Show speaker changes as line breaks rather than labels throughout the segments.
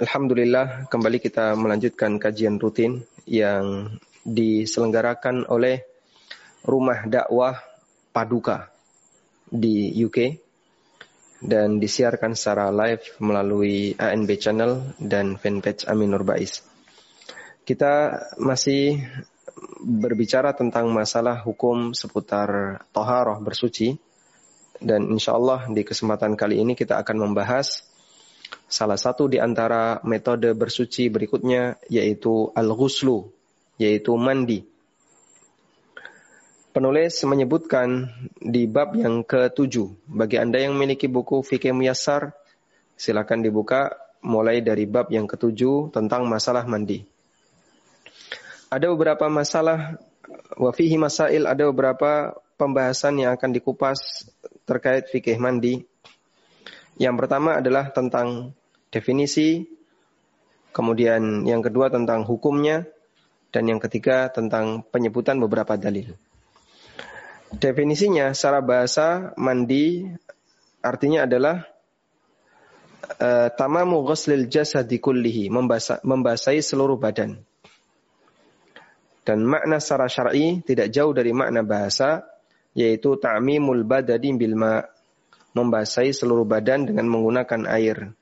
Alhamdulillah kembali kita melanjutkan kajian rutin yang diselenggarakan oleh Rumah Dakwah Paduka di UK dan disiarkan secara live melalui ANB Channel dan fanpage Aminur Bais. Kita masih berbicara tentang masalah hukum seputar toharoh bersuci dan insya Allah di kesempatan kali ini kita akan membahas Salah satu di antara metode bersuci berikutnya yaitu al-ghuslu, yaitu mandi. Penulis menyebutkan di bab yang ketujuh. Bagi Anda yang memiliki buku Fikih Muyassar, silakan dibuka mulai dari bab yang ketujuh tentang masalah mandi. Ada beberapa masalah, wafihi masail, ada beberapa pembahasan yang akan dikupas terkait fikih mandi. Yang pertama adalah tentang definisi, kemudian yang kedua tentang hukumnya, dan yang ketiga tentang penyebutan beberapa dalil. Definisinya secara bahasa mandi artinya adalah uh, tamamu ghuslil jasadi kullihi, membasahi seluruh badan. Dan makna secara syar'i tidak jauh dari makna bahasa yaitu ta'mimul badadi bil ma membasahi seluruh badan dengan menggunakan air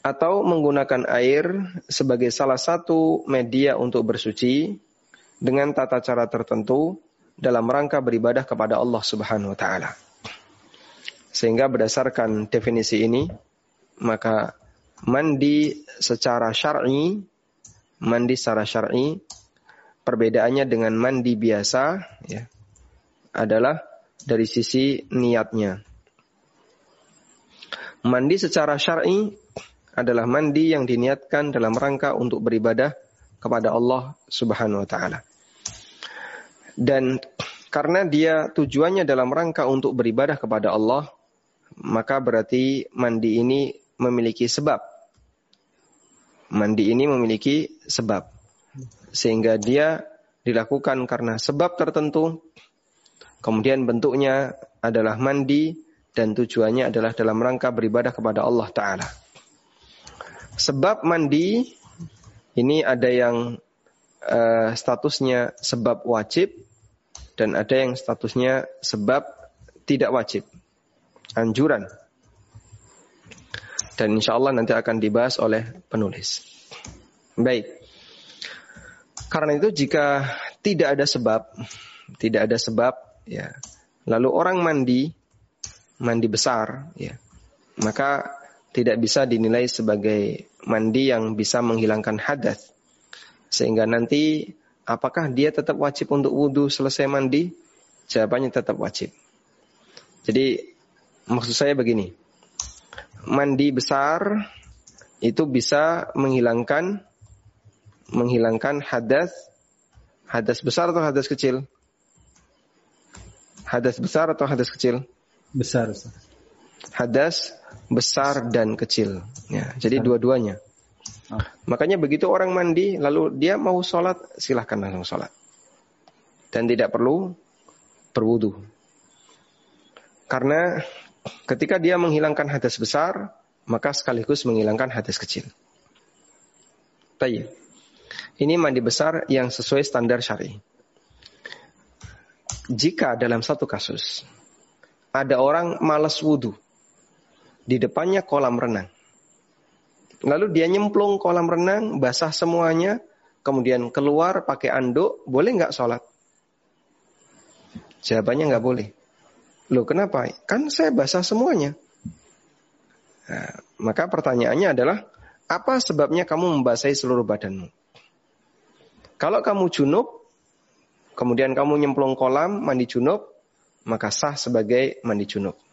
atau menggunakan air sebagai salah satu media untuk bersuci dengan tata cara tertentu dalam rangka beribadah kepada Allah Subhanahu wa taala. Sehingga berdasarkan definisi ini maka mandi secara syar'i mandi secara syar'i perbedaannya dengan mandi biasa ya adalah dari sisi niatnya. Mandi secara syar'i adalah mandi yang diniatkan dalam rangka untuk beribadah kepada Allah Subhanahu wa taala. Dan karena dia tujuannya dalam rangka untuk beribadah kepada Allah, maka berarti mandi ini memiliki sebab. Mandi ini memiliki sebab. Sehingga dia dilakukan karena sebab tertentu. Kemudian bentuknya adalah mandi dan tujuannya adalah dalam rangka beribadah kepada Allah Ta'ala. Sebab mandi ini ada yang uh, statusnya sebab wajib dan ada yang statusnya sebab tidak wajib. Anjuran. Dan insya Allah nanti akan dibahas oleh penulis. Baik. Karena itu jika tidak ada sebab, tidak ada sebab, ya, lalu orang mandi, mandi besar, ya, maka tidak bisa dinilai sebagai mandi yang bisa menghilangkan hadas. Sehingga nanti apakah dia tetap wajib untuk wudhu selesai mandi? Jawabannya tetap wajib. Jadi maksud saya begini. Mandi besar itu bisa menghilangkan menghilangkan hadas hadas besar atau hadas kecil? Hadas besar atau hadas kecil?
Besar.
Hadas besar dan kecil. Ya, jadi dua-duanya. Oh. Makanya begitu orang mandi, lalu dia mau sholat, silahkan langsung sholat. Dan tidak perlu berwudu. Karena ketika dia menghilangkan hadas besar, maka sekaligus menghilangkan hadas kecil. Baik. Ini mandi besar yang sesuai standar syari. Jika dalam satu kasus ada orang malas wudhu, di depannya kolam renang. Lalu dia nyemplung kolam renang, basah semuanya, kemudian keluar pakai anduk, boleh nggak sholat? Jawabannya nggak boleh. Loh kenapa? Kan saya basah semuanya. Nah, maka pertanyaannya adalah, apa sebabnya kamu membasahi seluruh badanmu? Kalau kamu junub, kemudian kamu nyemplung kolam, mandi junub, maka sah sebagai mandi junub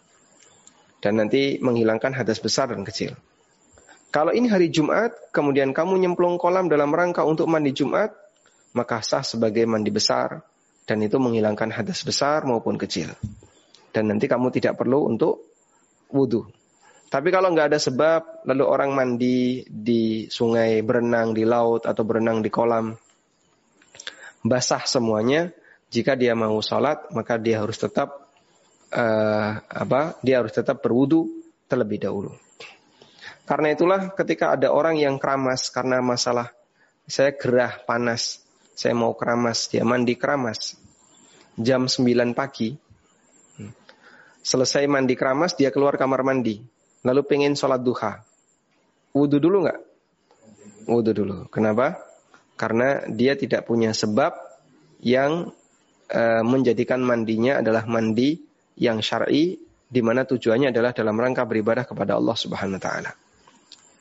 dan nanti menghilangkan hadas besar dan kecil. Kalau ini hari Jumat, kemudian kamu nyemplung kolam dalam rangka untuk mandi Jumat, maka sah sebagai mandi besar dan itu menghilangkan hadas besar maupun kecil. Dan nanti kamu tidak perlu untuk wudhu. Tapi kalau nggak ada sebab, lalu orang mandi di sungai, berenang di laut atau berenang di kolam, basah semuanya. Jika dia mau sholat, maka dia harus tetap uh, apa? Dia harus tetap berwudu terlebih dahulu. Karena itulah ketika ada orang yang keramas karena masalah saya gerah panas, saya mau keramas, dia mandi keramas. Jam 9 pagi, selesai mandi keramas, dia keluar kamar mandi. Lalu pengen sholat duha. Wudhu dulu nggak? Wudhu dulu. Kenapa? Karena dia tidak punya sebab yang e, menjadikan mandinya adalah mandi yang syar'i di mana tujuannya adalah dalam rangka beribadah kepada Allah Subhanahu wa taala.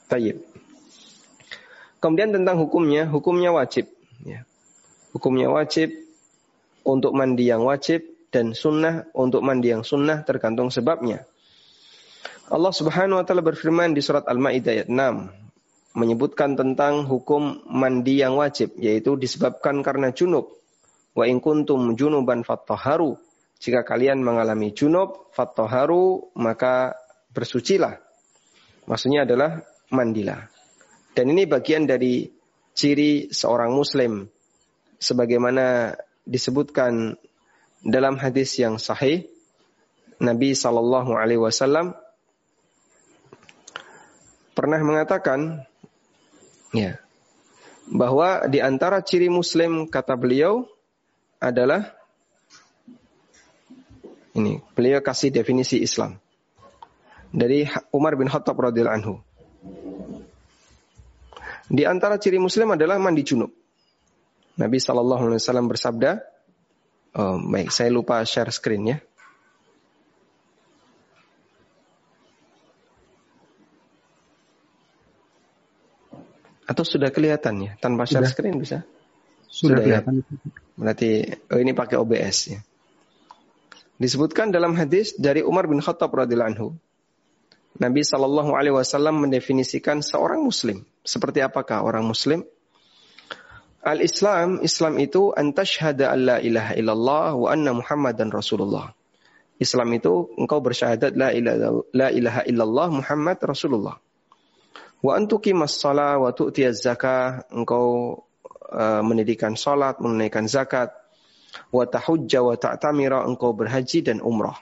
Tayyib. Kemudian tentang hukumnya, hukumnya wajib. Ya. Hukumnya wajib untuk mandi yang wajib dan sunnah untuk mandi yang sunnah tergantung sebabnya. Allah Subhanahu wa taala berfirman di surat Al-Maidah ayat 6 menyebutkan tentang hukum mandi yang wajib yaitu disebabkan karena junub. Wa in kuntum junuban fattaharu. Jika kalian mengalami junub fattaharu maka bersucilah. Maksudnya adalah mandilah. Dan ini bagian dari ciri seorang muslim sebagaimana disebutkan dalam hadis yang sahih Nabi sallallahu alaihi wasallam pernah mengatakan ya bahwa di antara ciri muslim kata beliau adalah ini beliau kasih definisi Islam dari Umar bin Khattab radhiyallahu anhu di antara ciri muslim adalah mandi junub. Nabi Shallallahu Alaihi Wasallam bersabda, oh, baik saya lupa share screen ya. Atau sudah kelihatan ya tanpa share sudah. screen bisa?
Sudah, sudah ya? kelihatan. Ya?
Berarti oh ini pakai OBS ya. Disebutkan dalam hadis dari Umar bin Khattab radhiyallahu anhu, Nabi Shallallahu Alaihi Wasallam mendefinisikan seorang Muslim. Seperti apakah orang Muslim? Al Islam, itu antashhada alla ilaha illallah wa anna Muhammadan Rasulullah. Islam itu engkau bersyahadat la la ilaha illallah Muhammad Rasulullah. Wa antuqimas shalah wa tu'tiyaz zakah, engkau uh, mendirikan salat, menunaikan zakat. Wa tahujja wa ta'tamira, engkau berhaji dan umrah.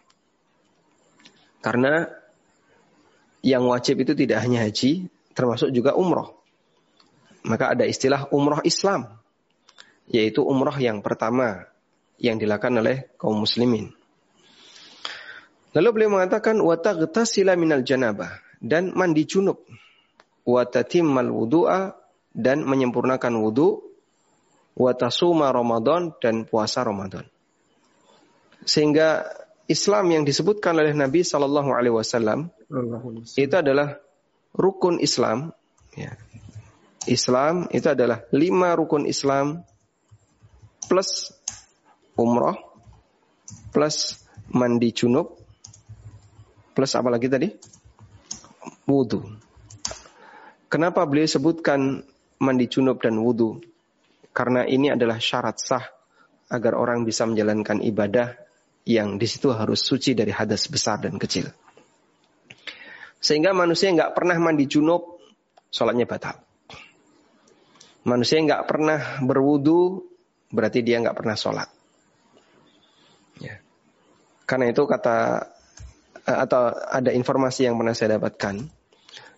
Karena yang wajib itu tidak hanya haji, termasuk juga umroh. Maka ada istilah umroh Islam, yaitu umroh yang pertama yang dilakukan oleh kaum muslimin. Lalu beliau mengatakan sila minal janabah dan mandi junub watatimmal wudu'a dan menyempurnakan wudu watasuma Ramadan dan puasa Ramadan. Sehingga Islam yang disebutkan oleh Nabi Shallallahu Alaihi Wasallam itu adalah rukun Islam. Ya. Islam itu adalah lima rukun Islam plus umroh plus mandi junub plus apa lagi tadi? Wudhu. Kenapa beliau sebutkan mandi junub dan wudhu? Karena ini adalah syarat sah agar orang bisa menjalankan ibadah yang di situ harus suci dari hadas besar dan kecil. Sehingga manusia nggak pernah mandi junub, sholatnya batal. Manusia nggak pernah berwudu, berarti dia nggak pernah sholat. Ya. Karena itu kata atau ada informasi yang pernah saya dapatkan,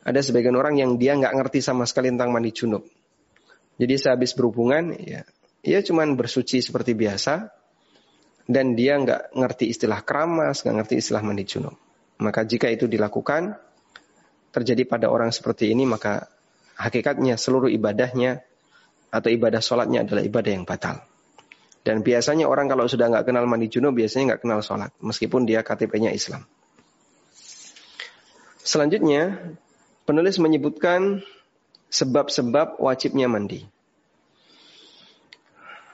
ada sebagian orang yang dia nggak ngerti sama sekali tentang mandi junub. Jadi sehabis berhubungan, ya, ia cuman bersuci seperti biasa, dan dia nggak ngerti istilah keramas, nggak ngerti istilah mandi junub. Maka jika itu dilakukan terjadi pada orang seperti ini maka hakikatnya seluruh ibadahnya atau ibadah sholatnya adalah ibadah yang batal. Dan biasanya orang kalau sudah nggak kenal mandi junub biasanya nggak kenal sholat meskipun dia KTP-nya Islam. Selanjutnya penulis menyebutkan sebab-sebab wajibnya mandi.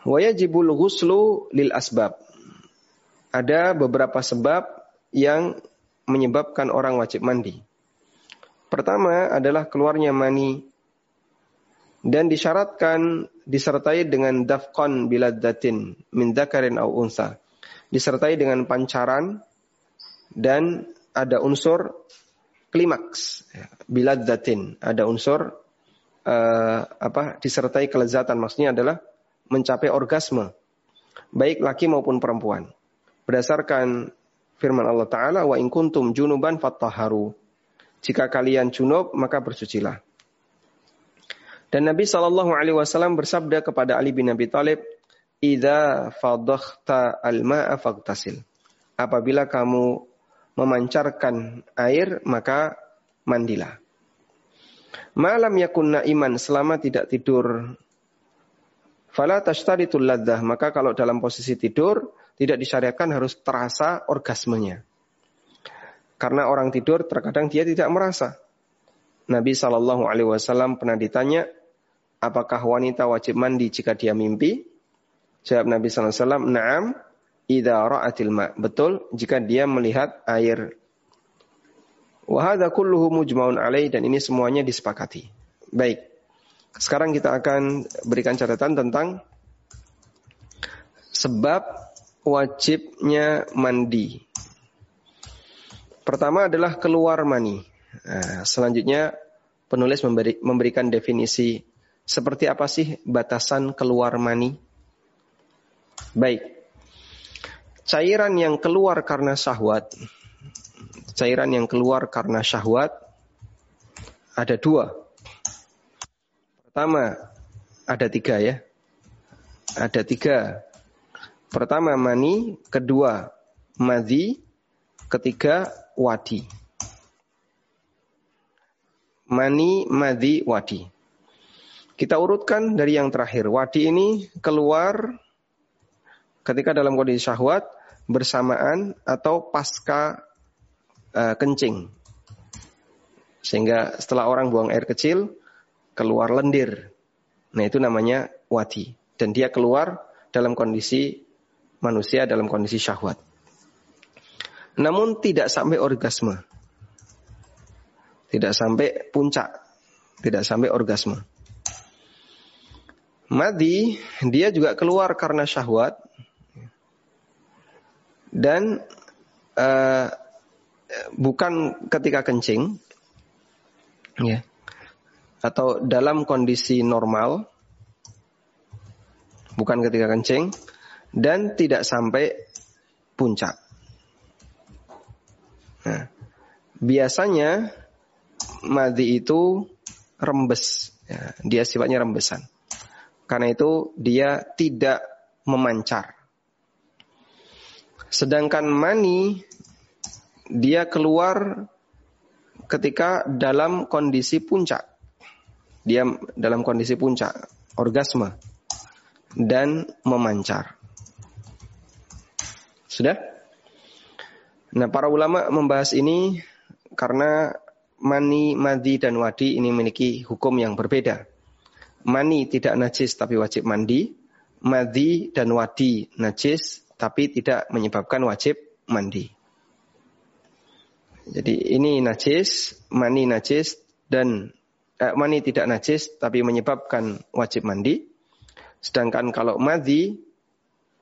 Wajibul ghuslu lil asbab ada beberapa sebab yang menyebabkan orang wajib mandi. Pertama adalah keluarnya mani dan disyaratkan disertai dengan dafqan biladdatin min dzakarin au unsa. Disertai dengan pancaran dan ada unsur klimaks biladdatin, ada unsur uh, apa disertai kelezatan maksudnya adalah mencapai orgasme baik laki maupun perempuan. Berdasarkan firman Allah taala wa in kuntum junuban fattaharu. Jika kalian junub maka bersucilah. Dan Nabi Shallallahu Alaihi Wasallam bersabda kepada Ali bin Abi Thalib, "Ida fadakhta al-ma'a fagtasil." Apabila kamu memancarkan air, maka mandilah. Malam yakunna iman selama tidak tidur. Fala tashtaritul laddah. Maka kalau dalam posisi tidur, tidak disyariatkan harus terasa orgasmenya. Karena orang tidur terkadang dia tidak merasa. Nabi Shallallahu Alaihi Wasallam pernah ditanya, apakah wanita wajib mandi jika dia mimpi? Jawab Nabi SAW, Naam, idha ra'atil ma. Betul, jika dia melihat air. Wahada kulluhu mujmaun alaih dan ini semuanya disepakati. Baik. Sekarang kita akan berikan catatan tentang sebab wajibnya mandi. Pertama adalah keluar mani. Nah, selanjutnya penulis memberi, memberikan definisi seperti apa sih batasan keluar mani? Baik. Cairan yang keluar karena syahwat. Cairan yang keluar karena syahwat ada dua. Pertama, ada tiga ya. Ada tiga. Pertama mani, kedua madhi, ketiga wadi. Mani, madhi, wadi. Kita urutkan dari yang terakhir. Wadi ini keluar ketika dalam kondisi syahwat bersamaan atau pasca uh, kencing. Sehingga setelah orang buang air kecil, keluar lendir. Nah itu namanya wadi. Dan dia keluar dalam kondisi manusia dalam kondisi syahwat. Namun tidak sampai orgasme. Tidak sampai puncak. Tidak sampai orgasme. Madi dia juga keluar karena syahwat dan uh, bukan ketika kencing ya atau dalam kondisi normal bukan ketika kencing dan tidak sampai puncak. Nah, biasanya madi itu rembes, ya, dia sifatnya rembesan. Karena itu dia tidak memancar. Sedangkan mani dia keluar ketika dalam kondisi puncak. Dia dalam kondisi puncak, orgasme dan memancar. Sudah? Nah, para ulama membahas ini karena mani, madi dan wadi ini memiliki hukum yang berbeda mani tidak najis tapi wajib mandi, madi dan wadi najis tapi tidak menyebabkan wajib mandi. Jadi ini najis, mani najis dan eh, mani tidak najis tapi menyebabkan wajib mandi. Sedangkan kalau madi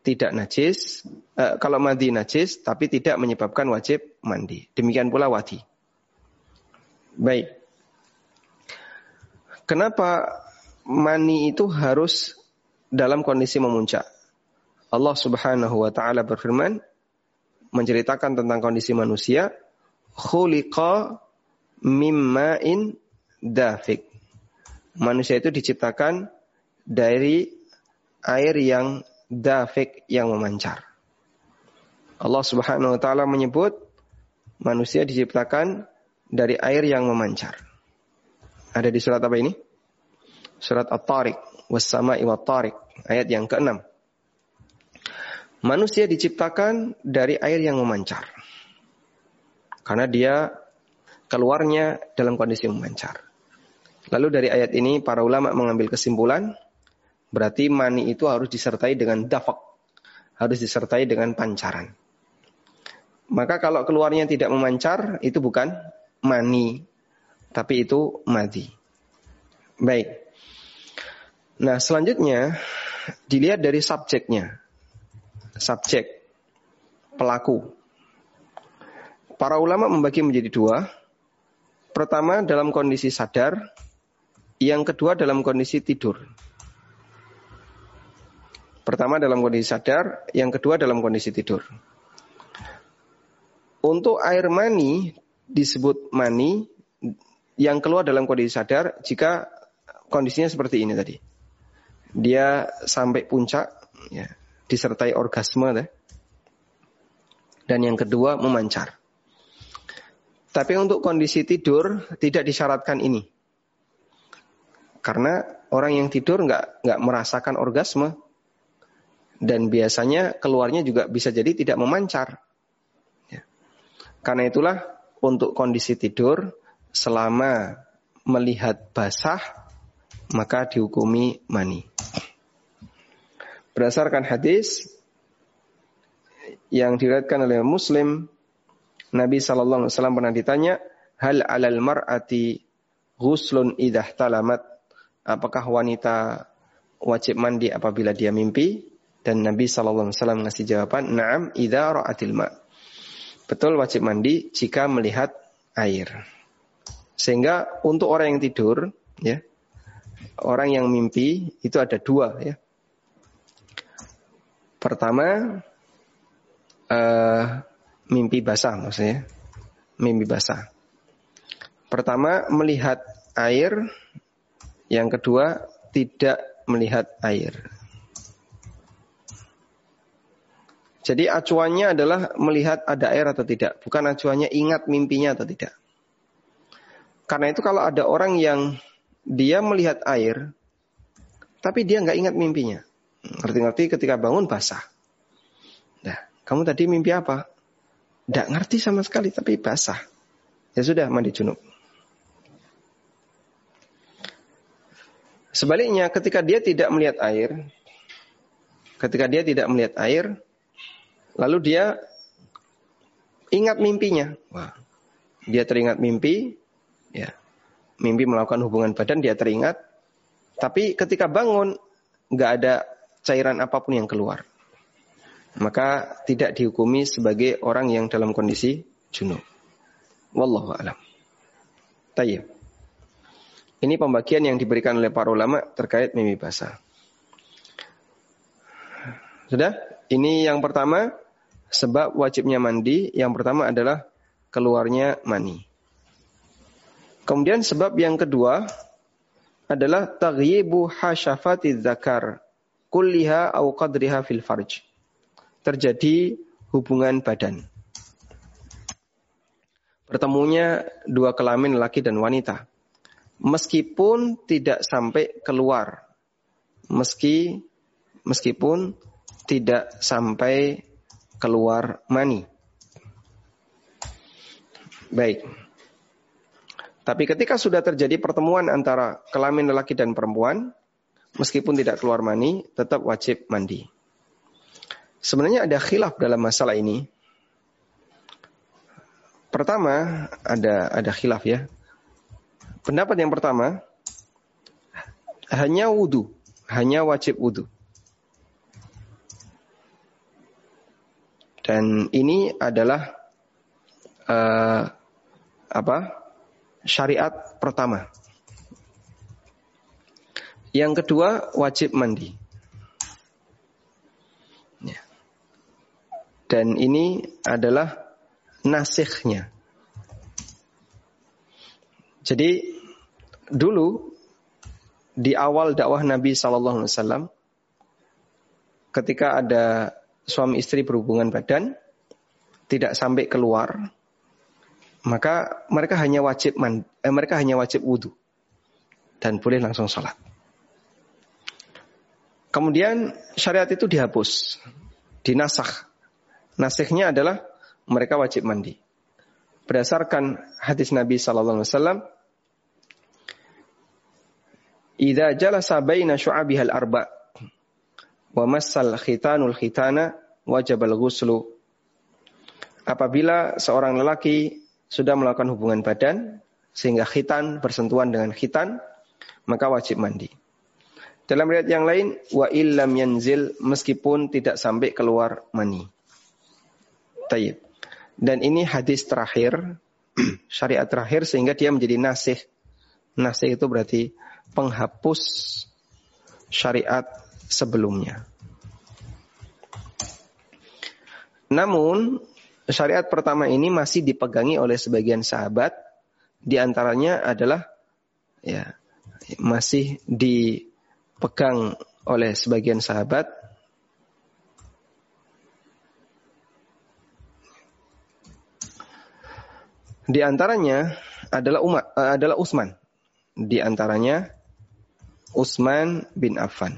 tidak najis, eh, kalau madi najis tapi tidak menyebabkan wajib mandi. Demikian pula wadi. Baik. Kenapa mani itu harus dalam kondisi memuncak. Allah Subhanahu wa taala berfirman menceritakan tentang kondisi manusia, khuliqa mimma'in dafik. Manusia itu diciptakan dari air yang dafik yang memancar. Allah Subhanahu wa taala menyebut manusia diciptakan dari air yang memancar. Ada di surat apa ini? surat At-Tariq, wassama'i wat-tariq, ayat yang keenam. Manusia diciptakan dari air yang memancar. Karena dia keluarnya dalam kondisi memancar. Lalu dari ayat ini para ulama mengambil kesimpulan berarti mani itu harus disertai dengan dafak, harus disertai dengan pancaran. Maka kalau keluarnya tidak memancar itu bukan mani, tapi itu madi. Baik. Nah, selanjutnya dilihat dari subjeknya. Subjek pelaku. Para ulama membagi menjadi dua. Pertama dalam kondisi sadar, yang kedua dalam kondisi tidur. Pertama dalam kondisi sadar, yang kedua dalam kondisi tidur. Untuk air mani disebut mani yang keluar dalam kondisi sadar jika kondisinya seperti ini tadi dia sampai puncak ya, disertai orgasme dan yang kedua memancar. Tapi untuk kondisi tidur tidak disyaratkan ini. Karena orang yang tidur nggak nggak merasakan orgasme dan biasanya keluarnya juga bisa jadi tidak memancar. Ya. Karena itulah untuk kondisi tidur selama melihat basah maka dihukumi mani. Berdasarkan hadis yang diriwayatkan oleh Muslim, Nabi Shallallahu Alaihi Wasallam pernah ditanya, hal alal mar'ati ghuslun idah talamat. Apakah wanita wajib mandi apabila dia mimpi? Dan Nabi Shallallahu Alaihi Wasallam ngasih jawaban, naam idah ra'atil ma. Betul wajib mandi jika melihat air. Sehingga untuk orang yang tidur, ya, orang yang mimpi itu ada dua ya. Pertama uh, mimpi basah maksudnya. Mimpi basah. Pertama melihat air, yang kedua tidak melihat air. Jadi acuannya adalah melihat ada air atau tidak, bukan acuannya ingat mimpinya atau tidak. Karena itu kalau ada orang yang dia melihat air, tapi dia nggak ingat mimpinya. Ngerti-ngerti ketika bangun basah. Nah, kamu tadi mimpi apa? Nggak ngerti sama sekali, tapi basah. Ya sudah, mandi junub. Sebaliknya, ketika dia tidak melihat air, ketika dia tidak melihat air, lalu dia ingat mimpinya. Wah, dia teringat mimpi, ya mimpi melakukan hubungan badan dia teringat, tapi ketika bangun nggak ada cairan apa pun yang keluar. Maka tidak dihukumi sebagai orang yang dalam kondisi junub. Wallahu a'lam. Tayyib. Ini pembagian yang diberikan oleh para ulama terkait mimpi basah. Sudah? Ini yang pertama sebab wajibnya mandi. Yang pertama adalah keluarnya mani. Kemudian sebab yang kedua adalah taghyibu hasyafati zakar kulliha au qadriha fil farj. Terjadi hubungan badan. Bertemunya dua kelamin laki dan wanita. Meskipun tidak sampai keluar. Meski meskipun tidak sampai keluar mani. Baik. Tapi ketika sudah terjadi pertemuan antara kelamin lelaki dan perempuan, meskipun tidak keluar mani, tetap wajib mandi. Sebenarnya ada khilaf dalam masalah ini. Pertama, ada ada khilaf ya. Pendapat yang pertama, hanya wudhu, hanya wajib wudhu. Dan ini adalah uh, apa? syariat pertama. Yang kedua wajib mandi. Dan ini adalah nasihnya. Jadi dulu di awal dakwah Nabi Shallallahu Alaihi Wasallam, ketika ada suami istri berhubungan badan, tidak sampai keluar, maka mereka hanya wajib man, eh, mereka hanya wajib wudhu dan boleh langsung sholat. Kemudian syariat itu dihapus, dinasah. Nasihnya adalah mereka wajib mandi. Berdasarkan hadis Nabi Sallallahu Alaihi Wasallam, "Ida jalasa baina syu'abihal arba' wa massal khitanul khitana wajibal ghuslu." Apabila seorang lelaki sudah melakukan hubungan badan sehingga khitan bersentuhan dengan khitan, maka wajib mandi. Dalam riwayat yang lain, wa illam yanzil meskipun tidak sampai keluar mani. Tayyib. Dan ini hadis terakhir, syariat terakhir sehingga dia menjadi nasih. Nasih itu berarti penghapus syariat sebelumnya. Namun syariat pertama ini masih dipegangi oleh sebagian sahabat, di antaranya adalah ya masih di dipegang oleh sebagian sahabat Di antaranya adalah Umar, uh, adalah Utsman. Di antaranya Utsman bin Affan.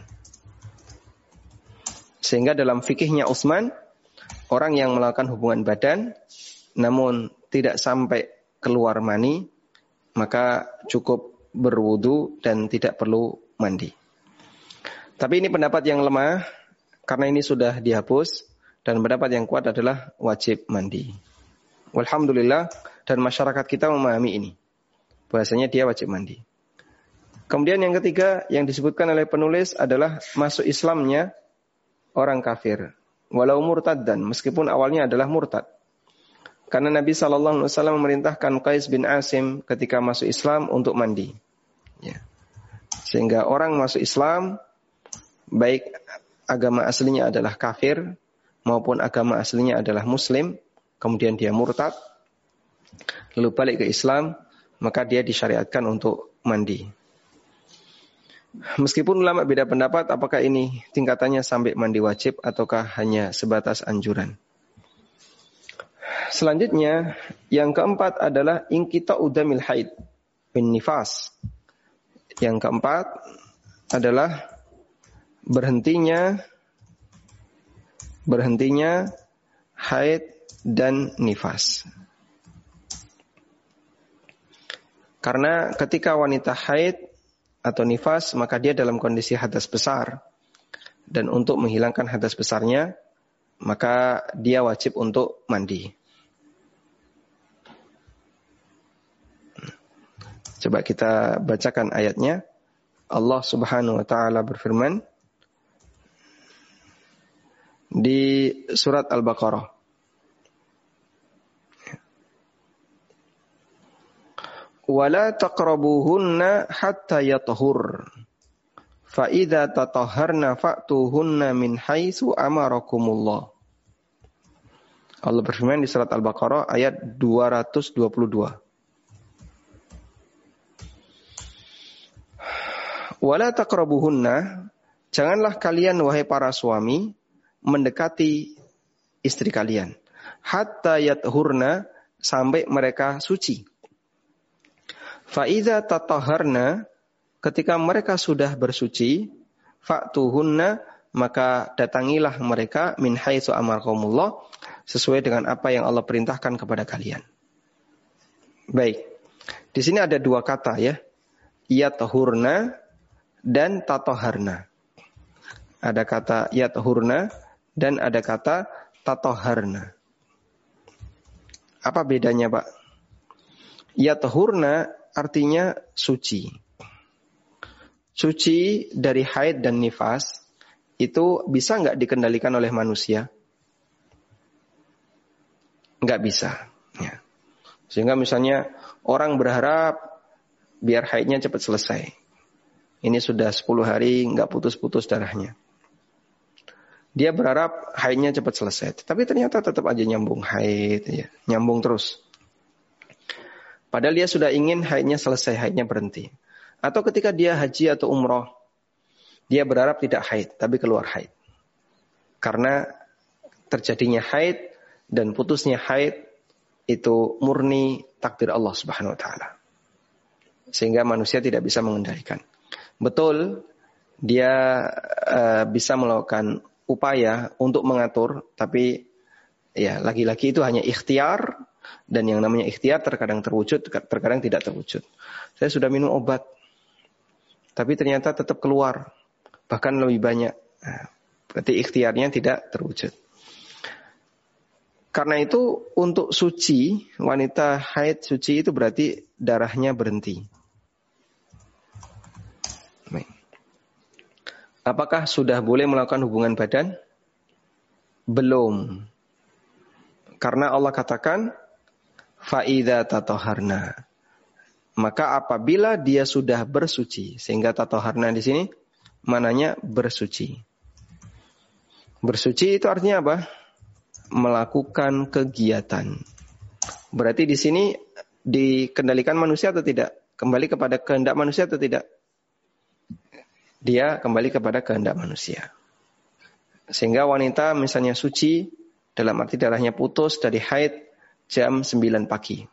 Sehingga dalam fikihnya Utsman, orang yang melakukan hubungan badan namun tidak sampai keluar mani, maka cukup berwudu dan tidak perlu mandi. Tapi ini pendapat yang lemah karena ini sudah dihapus dan pendapat yang kuat adalah wajib mandi. Alhamdulillah dan masyarakat kita memahami ini. Bahasanya dia wajib mandi. Kemudian yang ketiga yang disebutkan oleh penulis adalah masuk Islamnya orang kafir. Walau murtad dan meskipun awalnya adalah murtad. Karena Nabi Shallallahu Alaihi Wasallam memerintahkan Qais bin Asim ketika masuk Islam untuk mandi. Ya. Sehingga orang masuk Islam baik agama aslinya adalah kafir maupun agama aslinya adalah muslim, kemudian dia murtad, lalu balik ke Islam, maka dia disyariatkan untuk mandi. Meskipun ulama beda pendapat apakah ini tingkatannya sampai mandi wajib ataukah hanya sebatas anjuran. Selanjutnya, yang keempat adalah ingkita udamil haid bin nifas. Yang keempat adalah berhentinya berhentinya haid dan nifas. Karena ketika wanita haid atau nifas, maka dia dalam kondisi hadas besar. Dan untuk menghilangkan hadas besarnya, maka dia wajib untuk mandi. Coba kita bacakan ayatnya. Allah Subhanahu wa taala berfirman, di surat Al-Baqarah. Wala taqrabuhunna hatta yatahur. Fa idza tatahharna fa'tuhunna min haitsu amarakumullah. Allah berfirman di surat Al-Baqarah ayat 222. Wala taqrabuhunna, janganlah kalian wahai para suami mendekati istri kalian. Hatta yathurna sampai mereka suci. Faiza tataharna ketika mereka sudah bersuci, fa'tuhunna maka datangilah mereka min haitsu amarkumullah sesuai dengan apa yang Allah perintahkan kepada kalian. Baik. Di sini ada dua kata ya. Yatahurna dan tatoharna. Ada kata yatahurna dan ada kata tatoharna. Apa bedanya Pak? Ya tahurna artinya suci. Suci dari haid dan nifas itu bisa nggak dikendalikan oleh manusia? Nggak bisa. Ya. Sehingga misalnya orang berharap biar haidnya cepat selesai. Ini sudah 10 hari nggak putus-putus darahnya. Dia berharap haidnya cepat selesai. Tapi ternyata tetap aja nyambung haid. Ya. Nyambung terus. Padahal dia sudah ingin haidnya selesai, haidnya berhenti. Atau ketika dia haji atau umroh, dia berharap tidak haid, tapi keluar haid. Karena terjadinya haid dan putusnya haid itu murni takdir Allah Subhanahu wa taala. Sehingga manusia tidak bisa mengendalikan. Betul, dia uh, bisa melakukan upaya untuk mengatur, tapi ya lagi-lagi itu hanya ikhtiar dan yang namanya ikhtiar terkadang terwujud, terkadang tidak terwujud. Saya sudah minum obat, tapi ternyata tetap keluar, bahkan lebih banyak. Nah, berarti ikhtiarnya tidak terwujud. Karena itu untuk suci, wanita haid suci itu berarti darahnya berhenti. Apakah sudah boleh melakukan hubungan badan? Belum. Karena Allah katakan, Fa'idha tatoharna. Maka apabila dia sudah bersuci, sehingga tatoharna di sini mananya bersuci. Bersuci itu artinya apa? Melakukan kegiatan. Berarti di sini dikendalikan manusia atau tidak? Kembali kepada kehendak manusia atau tidak? Dia kembali kepada kehendak manusia. Sehingga wanita misalnya suci, dalam arti darahnya putus dari haid jam 9 pagi.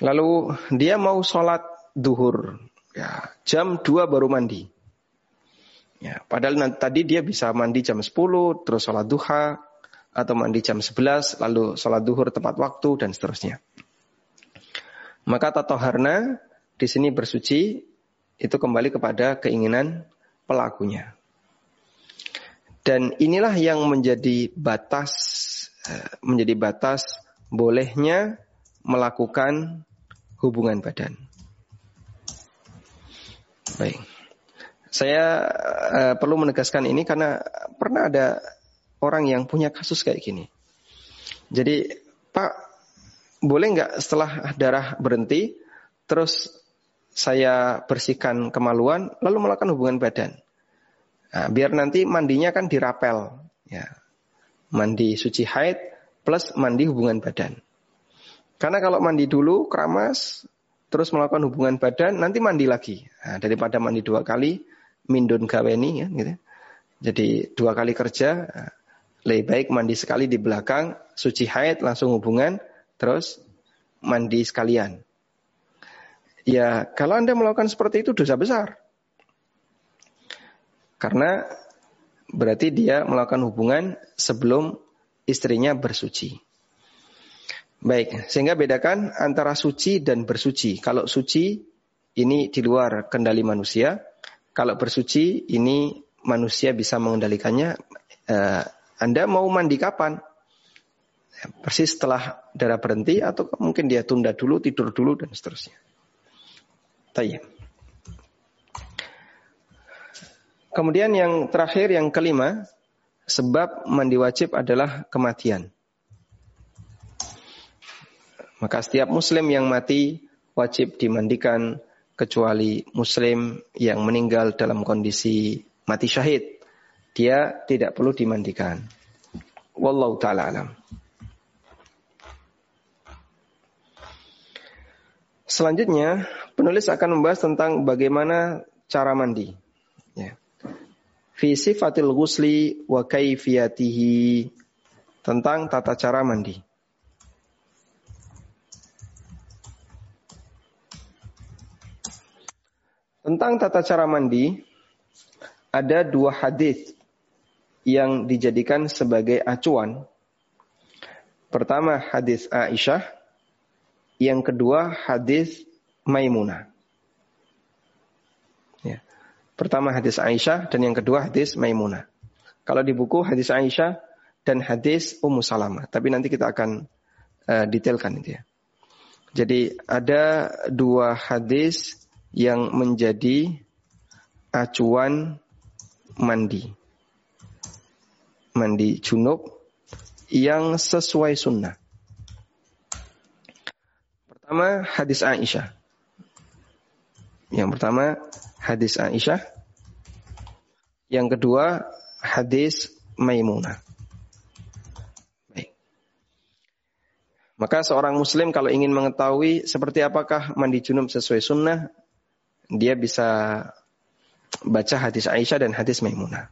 Lalu dia mau sholat duhur. Ya, jam 2 baru mandi. Ya, padahal nanti, tadi dia bisa mandi jam 10, terus sholat duha, atau mandi jam 11, lalu sholat duhur tepat waktu, dan seterusnya. Maka tatoharna di sini bersuci itu kembali kepada keinginan pelakunya. Dan inilah yang menjadi batas menjadi batas bolehnya melakukan hubungan badan. Baik. Saya uh, perlu menegaskan ini karena pernah ada orang yang punya kasus kayak gini. Jadi, Pak, boleh nggak setelah darah berhenti, terus saya bersihkan kemaluan, lalu melakukan hubungan badan? Nah, biar nanti mandinya kan dirapel, ya mandi suci haid plus mandi hubungan badan. Karena kalau mandi dulu keramas, terus melakukan hubungan badan, nanti mandi lagi. Nah, daripada mandi dua kali, mindun gaweni ya, gitu. Jadi dua kali kerja, nah, lebih baik mandi sekali di belakang, suci haid langsung hubungan, terus mandi sekalian. Ya, kalau Anda melakukan seperti itu dosa besar. Karena Berarti dia melakukan hubungan sebelum istrinya bersuci. Baik, sehingga bedakan antara suci dan bersuci. Kalau suci ini di luar kendali manusia, kalau bersuci ini manusia bisa mengendalikannya. Uh, anda mau mandi kapan? Persis setelah darah berhenti atau mungkin dia tunda dulu, tidur dulu dan seterusnya. Tayyip. Kemudian yang terakhir, yang kelima, sebab mandi wajib adalah kematian. Maka setiap muslim yang mati wajib dimandikan kecuali muslim yang meninggal dalam kondisi mati syahid. Dia tidak perlu dimandikan. Wallahu ta'ala alam. Selanjutnya, penulis akan membahas tentang bagaimana cara mandi. Fi sifatil ghusli wa kaifiyatihi tentang tata cara mandi. Tentang tata cara mandi ada dua hadis yang dijadikan sebagai acuan. Pertama hadis Aisyah, yang kedua hadis Maimunah. Pertama hadis Aisyah dan yang kedua hadis Maimunah. Kalau di buku hadis Aisyah dan hadis Ummu Salamah. Tapi nanti kita akan uh, detailkan itu ya. Jadi ada dua hadis yang menjadi acuan mandi. Mandi junub yang sesuai sunnah. Pertama hadis Aisyah. Yang pertama hadis Aisyah. Yang kedua hadis Maimunah. Baik. Maka seorang muslim kalau ingin mengetahui seperti apakah mandi junub sesuai sunnah, dia bisa baca hadis Aisyah dan hadis Maimunah.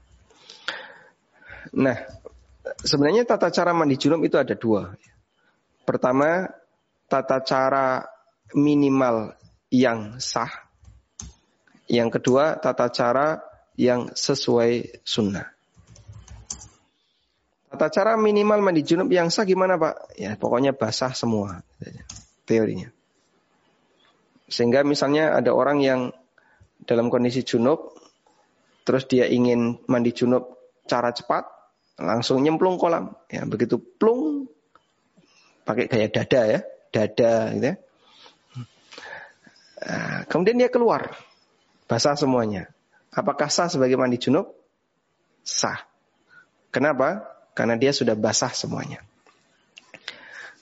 Nah, sebenarnya tata cara mandi junub itu ada dua. Pertama, tata cara minimal yang sah yang kedua, tata cara yang sesuai sunnah. Tata cara minimal mandi junub yang sah gimana Pak? Ya pokoknya basah semua teorinya. Sehingga misalnya ada orang yang dalam kondisi junub, terus dia ingin mandi junub cara cepat, langsung nyemplung kolam. Ya, begitu plung pakai gaya dada ya, dada gitu ya. Nah, kemudian dia keluar. Basah semuanya. Apakah sah sebagai mandi junub? Sah. Kenapa? Karena dia sudah basah semuanya.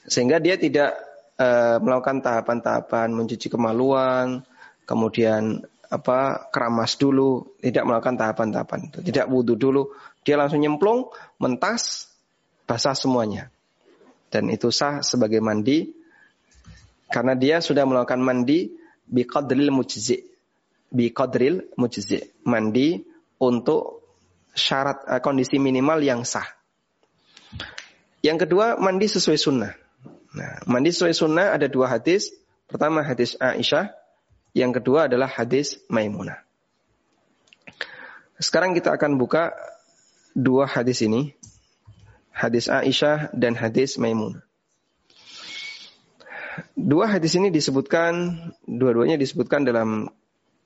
Sehingga dia tidak uh, melakukan tahapan-tahapan mencuci kemaluan, kemudian apa keramas dulu, tidak melakukan tahapan-tahapan tidak wudhu dulu, dia langsung nyemplung, mentas, basah semuanya. Dan itu sah sebagai mandi karena dia sudah melakukan mandi bi qadril mujzi. Bi qadril mujzi. Mandi untuk syarat uh, kondisi minimal yang sah. Yang kedua, mandi sesuai sunnah. Nah, mandi sesuai sunnah ada dua hadis. Pertama hadis Aisyah, yang kedua adalah hadis Maimunah. Sekarang kita akan buka dua hadis ini. Hadis Aisyah dan hadis Maimunah. Dua hadis ini disebutkan, dua-duanya disebutkan dalam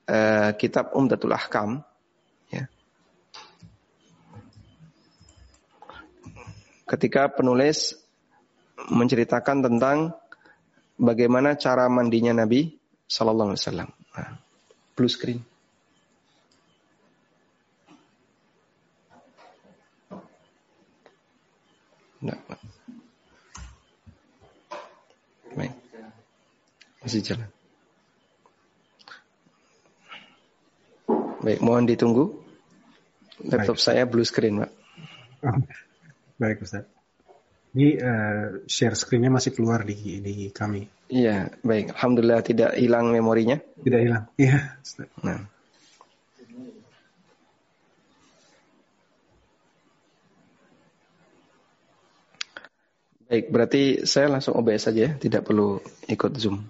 uh, kitab Umdatul Ahkam. Ya. Ketika penulis menceritakan tentang bagaimana cara mandinya Nabi Sallallahu Alaihi Wasallam. Nah, blue screen. Nah, Baik. Masih jalan. Baik, mohon ditunggu. Laptop Baik. saya blue screen, Pak.
Baik, Ustaz. Ini uh, share screen-nya masih keluar di di kami.
Iya, baik. Alhamdulillah tidak hilang memorinya.
Tidak hilang. Iya. Nah.
Baik, berarti saya langsung OBS saja ya, tidak perlu ikut Zoom.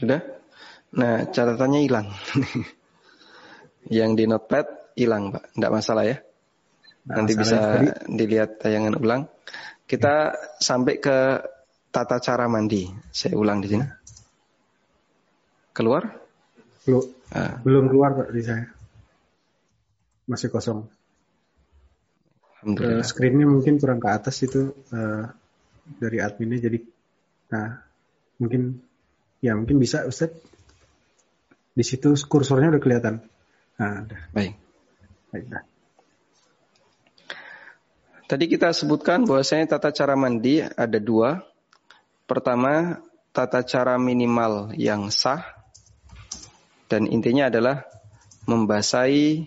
Sudah? Nah, catatannya hilang. Yang di notepad hilang, Pak. Tidak masalah ya. Nanti bisa dilihat tayangan ulang. Kita sampai ke tata cara mandi. Saya ulang di sini. Keluar?
Belum. Ah. Belum keluar Pak di saya. Masih kosong. Alhamdulillah. Uh, screennya mungkin kurang ke atas itu uh, dari adminnya jadi nah mungkin Ya mungkin bisa Ustaz. Di situ kursornya udah kelihatan. Nah, udah.
Baik. Baik, dah. Tadi kita sebutkan bahwasanya tata cara mandi ada dua. Pertama, tata cara minimal yang sah. Dan intinya adalah membasahi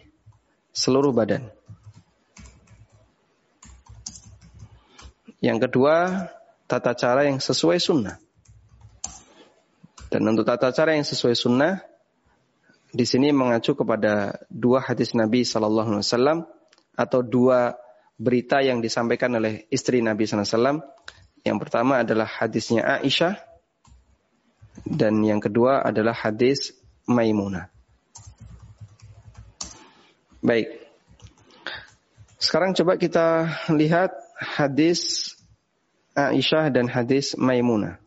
seluruh badan. Yang kedua, tata cara yang sesuai sunnah. Dan untuk tata cara yang sesuai sunnah, di sini mengacu kepada dua hadis Nabi Sallallahu Alaihi Wasallam atau dua berita yang disampaikan oleh istri Nabi Sallallahu Alaihi Wasallam. Yang pertama adalah hadisnya Aisyah dan yang kedua adalah hadis Maimunah. Baik. Sekarang coba kita lihat hadis Aisyah dan hadis Maimunah.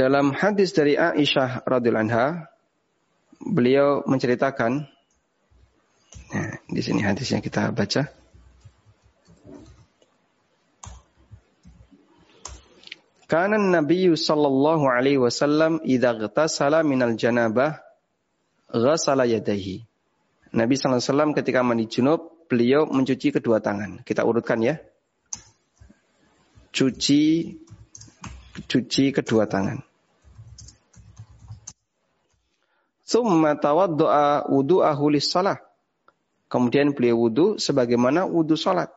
Dalam hadis dari Aisyah radhiyallahu anha, beliau menceritakan nah, di sini hadisnya kita baca. Kana Nabi sallallahu alaihi wasallam idza ghtasala minal janabah ghasala yadayhi. Nabi sallallahu alaihi wasallam ketika mandi junub, beliau mencuci kedua tangan. Kita urutkan ya. Cuci cuci kedua tangan. Summa tawaddu'a wudu'ahu lis-salah. Kemudian beliau wudu sebagaimana wudu salat.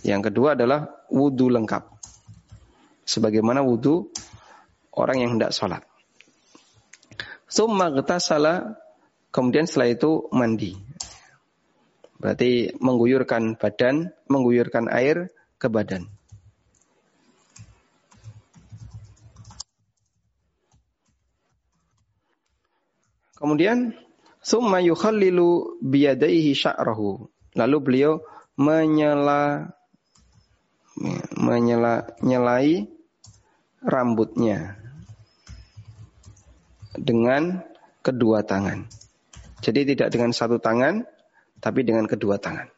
Yang kedua adalah wudu lengkap. Sebagaimana wudu orang yang hendak salat. Summa salah kemudian setelah itu mandi. Berarti mengguyurkan badan, mengguyurkan air ke badan. Kemudian summa yukhallilu biyadaihi sya'rahu. Lalu beliau menyela menyela nyelai rambutnya dengan kedua tangan. Jadi tidak dengan satu tangan, tapi dengan kedua tangan.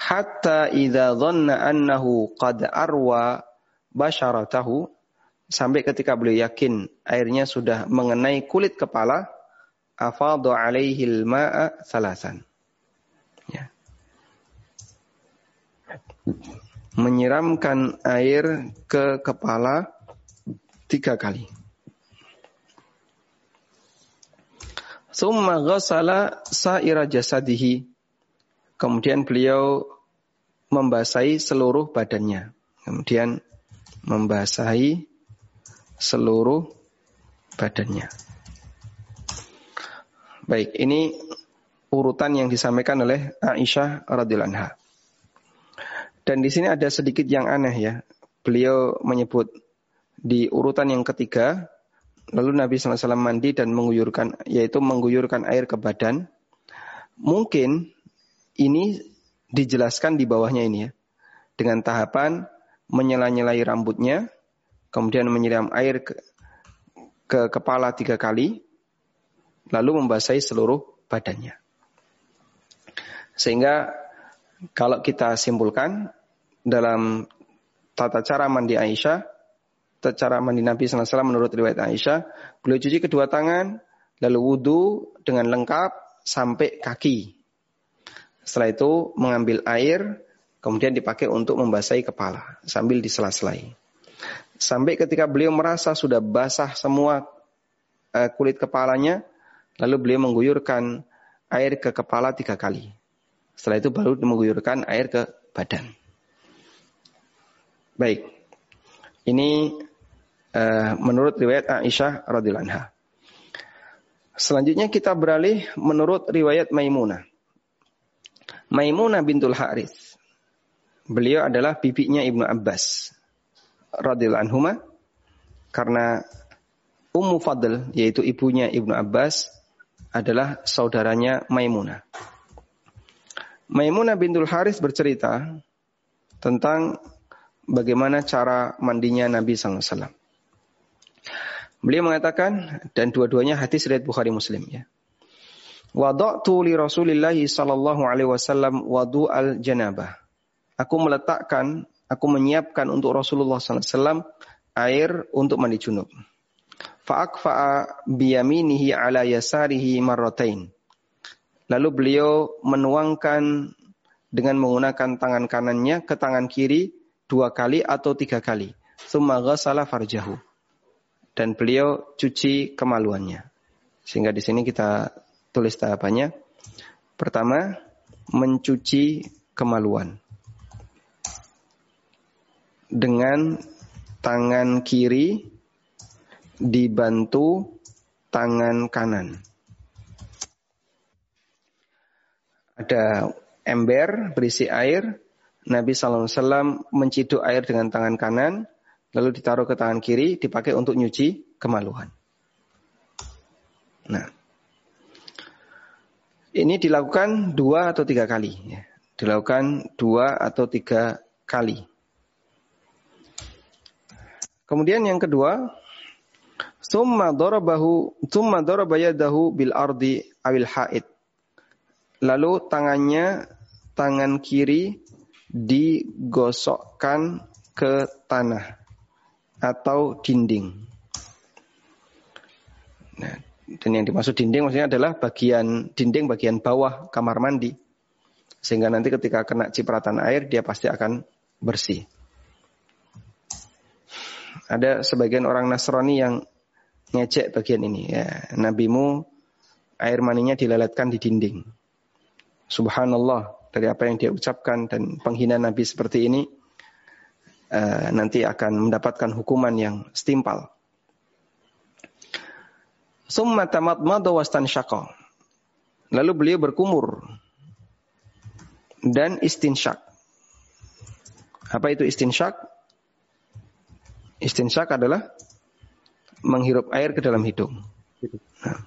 Hatta idza dhanna annahu qad arwa basharatahu sampai ketika beliau yakin airnya sudah mengenai kulit kepala, afadhu alaihi al-ma'a salasan. Ya. Menyiramkan air ke kepala tiga kali. Summa ghasala sa'ira jasadihi. Kemudian beliau membasahi seluruh badannya. Kemudian membasahi seluruh badannya. Baik, ini urutan yang disampaikan oleh Aisyah radhiyallahu. Dan di sini ada sedikit yang aneh ya. Beliau menyebut di urutan yang ketiga, lalu Nabi SAW mandi dan mengguyurkan, yaitu mengguyurkan air ke badan. Mungkin ini dijelaskan di bawahnya ini ya. Dengan tahapan menyela-nyelai rambutnya, kemudian menyiram air ke, ke kepala tiga kali, lalu membasahi seluruh badannya. Sehingga kalau kita simpulkan dalam tata cara mandi Aisyah, tata cara mandi Nabi SAW menurut riwayat Aisyah, beliau cuci kedua tangan, lalu wudhu dengan lengkap sampai kaki. Setelah itu mengambil air, kemudian dipakai untuk membasahi kepala sambil disela-selai. Sampai ketika beliau merasa sudah basah semua uh, kulit kepalanya, lalu beliau mengguyurkan air ke kepala tiga kali. Setelah itu baru mengguyurkan air ke badan. Baik, ini uh, menurut riwayat Aisyah radhiyallahu. Selanjutnya kita beralih menurut riwayat Maimunah. Maimunah bintul Haris. Beliau adalah bibinya Ibnu Abbas radhiyallahu anhuma karena Ummu Fadl yaitu ibunya Ibnu Abbas adalah saudaranya Maimunah. Maimunah bintul Haris bercerita tentang bagaimana cara mandinya Nabi SAW. Beliau mengatakan dan dua-duanya hadis riwayat Bukhari Muslim ya. Wada'tu li Rasulillah sallallahu alaihi wasallam wadu al janabah. Aku meletakkan aku menyiapkan untuk Rasulullah SAW air untuk mandi junub. Fa'akfa'a biyaminihi ala yasarihi marratain. Lalu beliau menuangkan dengan menggunakan tangan kanannya ke tangan kiri dua kali atau tiga kali. Summa ghasala farjahu. Dan beliau cuci kemaluannya. Sehingga di sini kita tulis tahapannya. Pertama, mencuci kemaluan dengan tangan kiri dibantu tangan kanan. Ada ember berisi air, Nabi SAW menciduk air dengan tangan kanan, lalu ditaruh ke tangan kiri, dipakai untuk nyuci kemaluan. Nah, ini dilakukan dua atau tiga kali. Ya. Dilakukan dua atau tiga kali. Kemudian yang kedua, summa darabahu summa daraba yadahu bil ardi awil haid. Lalu tangannya tangan kiri digosokkan ke tanah atau dinding. Nah, dan yang dimaksud dinding maksudnya adalah bagian dinding bagian bawah kamar mandi. Sehingga nanti ketika kena cipratan air dia pasti akan bersih ada sebagian orang Nasrani yang ngecek bagian ini ya nabimu air maninya dileletkan di dinding subhanallah dari apa yang dia ucapkan dan penghina nabi seperti ini uh, nanti akan mendapatkan hukuman yang setimpal summa tamadmada wastan syaqa Lalu beliau berkumur dan istinsyak. Apa itu istinsyak? Istinsyak adalah menghirup air ke dalam hidung. Nah,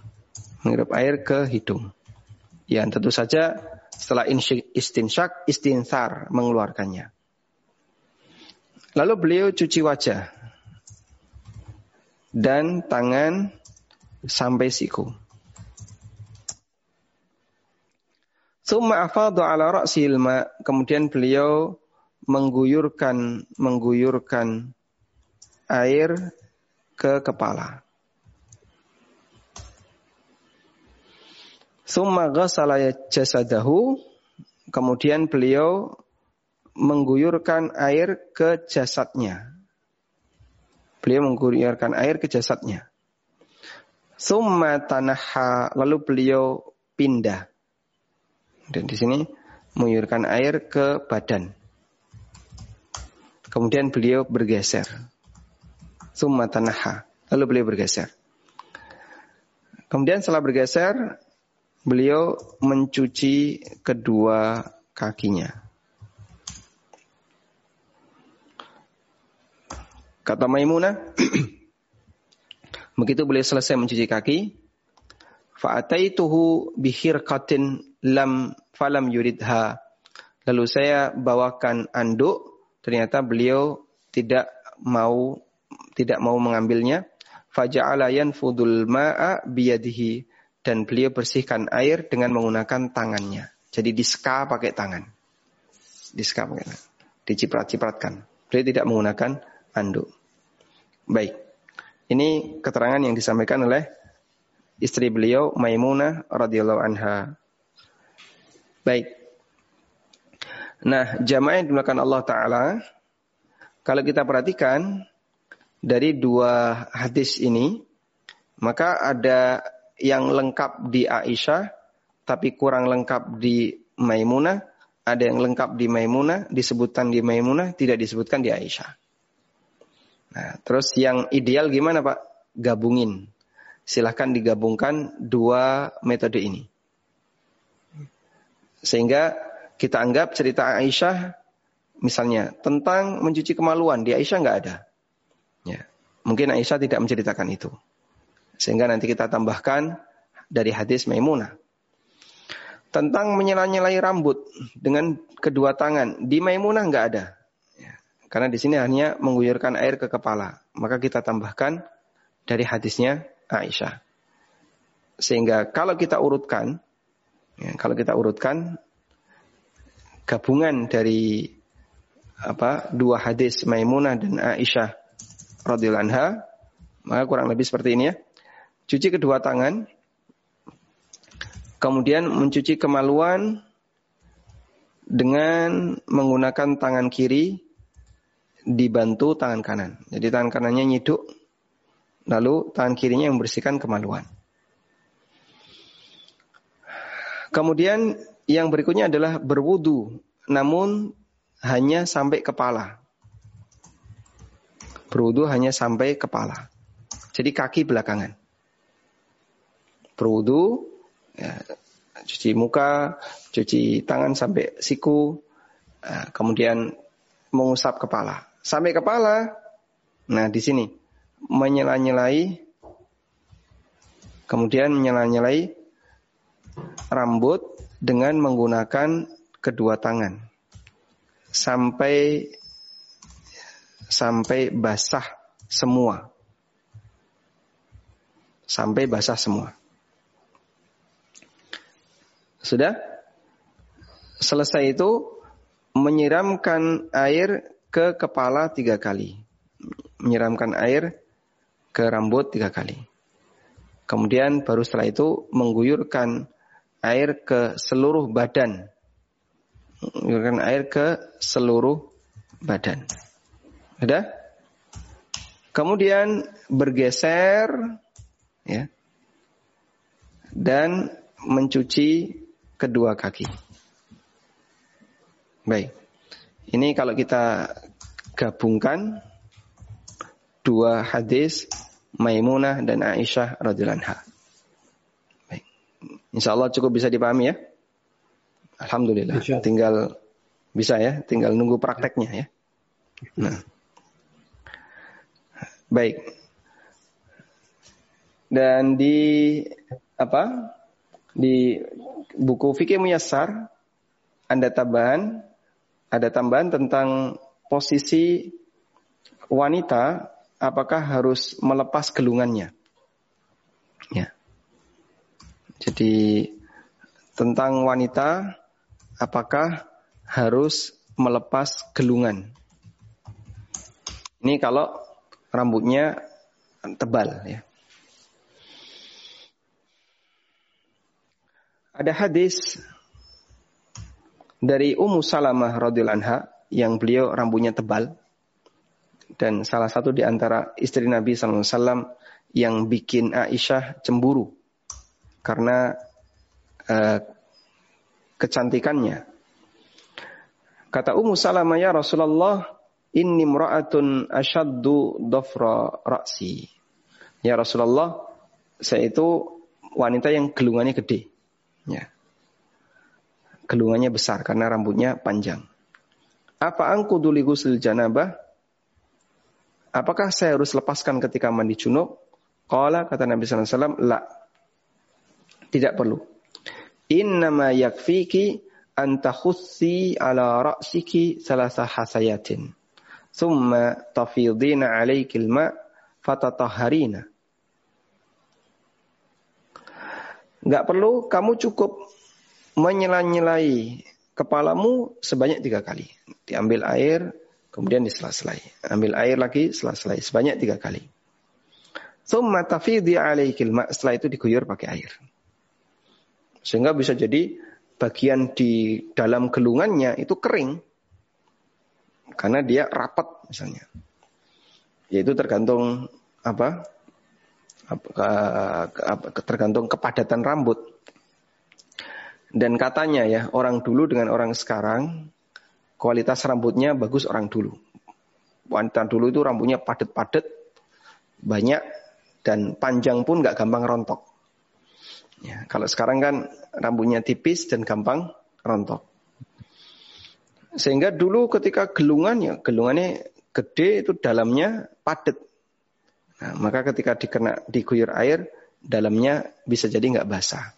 menghirup air ke hidung. Ya, tentu saja setelah istinsyak, istinsar mengeluarkannya. Lalu beliau cuci wajah dan tangan sampai siku. Summa afadu ala ra'sil ma. Kemudian beliau mengguyurkan mengguyurkan air ke kepala. Summa ghasala jasadahu. Kemudian beliau mengguyurkan air ke jasadnya. Beliau mengguyurkan air ke jasadnya. Summa tanaha. Lalu beliau pindah. Dan di sini mengguyurkan air ke badan. Kemudian beliau bergeser. Summa tanaha. Lalu beliau bergeser. Kemudian setelah bergeser, beliau mencuci kedua kakinya. Kata Maimunah, begitu beliau selesai mencuci kaki, fa'ataituhu bihirqatin lam falam yuridha. Lalu saya bawakan anduk, ternyata beliau tidak mau tidak mau mengambilnya. Faja'ala yanfudul ma'a biyadihi dan beliau bersihkan air dengan menggunakan tangannya. Jadi diska pakai tangan. Diska pakai tangan. Diciprat-cipratkan. Beliau tidak menggunakan anduk. Baik. Ini keterangan yang disampaikan oleh istri beliau Maimunah radhiyallahu anha. Baik. Nah, jamaah yang dimuliakan Allah taala, kalau kita perhatikan dari dua hadis ini, maka ada yang lengkap di Aisyah, tapi kurang lengkap di Maimunah. Ada yang lengkap di Maimunah, disebutkan di Maimunah, tidak disebutkan di Aisyah. Nah, terus yang ideal gimana Pak? Gabungin. Silahkan digabungkan dua metode ini. Sehingga kita anggap cerita Aisyah misalnya tentang mencuci kemaluan di Aisyah nggak ada. Ya, mungkin Aisyah tidak menceritakan itu. Sehingga nanti kita tambahkan dari hadis Maimunah. Tentang menyela-nyelai rambut dengan kedua tangan. Di Maimunah nggak ada. Ya. Karena di sini hanya mengguyurkan air ke kepala. Maka kita tambahkan dari hadisnya Aisyah. Sehingga kalau kita urutkan, ya, kalau kita urutkan gabungan dari apa dua hadis Maimunah dan Aisyah radhiyallahu anha, maka kurang lebih seperti ini ya. Cuci kedua tangan. Kemudian mencuci kemaluan dengan menggunakan tangan kiri dibantu tangan kanan. Jadi tangan kanannya nyiduk, lalu tangan kirinya yang membersihkan kemaluan. Kemudian yang berikutnya adalah berwudu, namun hanya sampai kepala. Berwudu hanya sampai kepala. Jadi kaki belakangan berwudu, ya, cuci muka, cuci tangan sampai siku, ya, kemudian mengusap kepala. Sampai kepala, nah di sini menyela-nyelai, kemudian menyela-nyelai rambut dengan menggunakan kedua tangan sampai sampai basah semua. Sampai basah semua. Sudah? Selesai itu menyiramkan air ke kepala tiga kali. Menyiramkan air ke rambut tiga kali. Kemudian baru setelah itu mengguyurkan air ke seluruh badan. Mengguyurkan air ke seluruh badan. Sudah? Kemudian bergeser ya. Dan mencuci kedua kaki. Baik. Ini kalau kita gabungkan dua hadis Maimunah dan Aisyah radhiyallahu anha. Baik. Insya Allah cukup bisa dipahami ya. Alhamdulillah. Tinggal bisa ya, tinggal nunggu prakteknya ya. Nah. Baik. Dan di apa? Di buku fikih muyassar ada tambahan ada tambahan tentang posisi wanita apakah harus melepas gelungannya. Ya. Jadi tentang wanita apakah harus melepas gelungan. Ini kalau rambutnya tebal ya. Ada hadis dari Ummu Salamah radhiyallahu anha yang beliau rambutnya tebal dan salah satu di antara istri Nabi SAW yang bikin Aisyah cemburu karena uh, kecantikannya. Kata Ummu Salamah ya Rasulullah, inni mra'atun asyaddu dhafra ra'si. Ya Rasulullah, saya itu wanita yang gelungannya gede. Ya. Gelungannya besar karena rambutnya panjang. Apa angku duli gusul janabah? Apakah saya harus lepaskan ketika mandi junub? Qala kata Nabi SAW, la. Tidak perlu. Innama yakfiki antakhussi ala ra'siki salasa hasayatin. Thumma tafidina alaikil ma fatatahharina. Enggak perlu, kamu cukup menyela-nyelai kepalamu sebanyak tiga kali. Diambil air, Kemudian disela-selai. Ambil air lagi, sela-selai. Sebanyak tiga kali. Thumma tafidhi alaikil ma. Setelah itu diguyur pakai air. Sehingga bisa jadi bagian di dalam gelungannya itu kering. Karena dia rapat misalnya. Yaitu tergantung apa? tergantung kepadatan rambut. Dan katanya ya, orang dulu dengan orang sekarang kualitas rambutnya bagus orang dulu. Wanita dulu itu rambutnya padat-padat, banyak, dan panjang pun nggak gampang rontok. Ya, kalau sekarang kan rambutnya tipis dan gampang rontok. Sehingga dulu ketika gelungannya, gelungannya gede itu dalamnya padat. Nah, maka ketika dikena diguyur air, dalamnya bisa jadi nggak basah.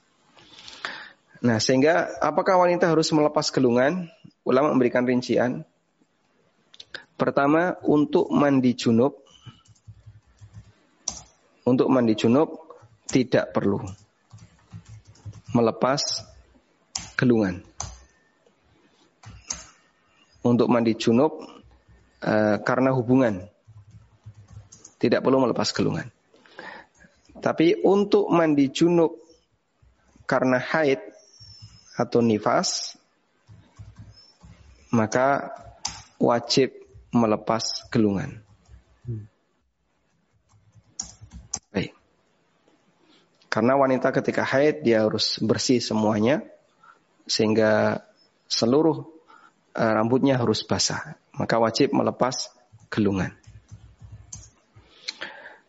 Nah, sehingga apakah wanita harus melepas gelungan? Ulama memberikan rincian. Pertama, untuk mandi junub. Untuk mandi junub tidak perlu melepas gelungan. Untuk mandi junub e, karena hubungan tidak perlu melepas gelungan. Tapi untuk mandi junub karena haid atau nifas, maka wajib melepas gelungan. Baik. Karena wanita ketika haid dia harus bersih semuanya sehingga seluruh uh, rambutnya harus basah. Maka wajib melepas gelungan.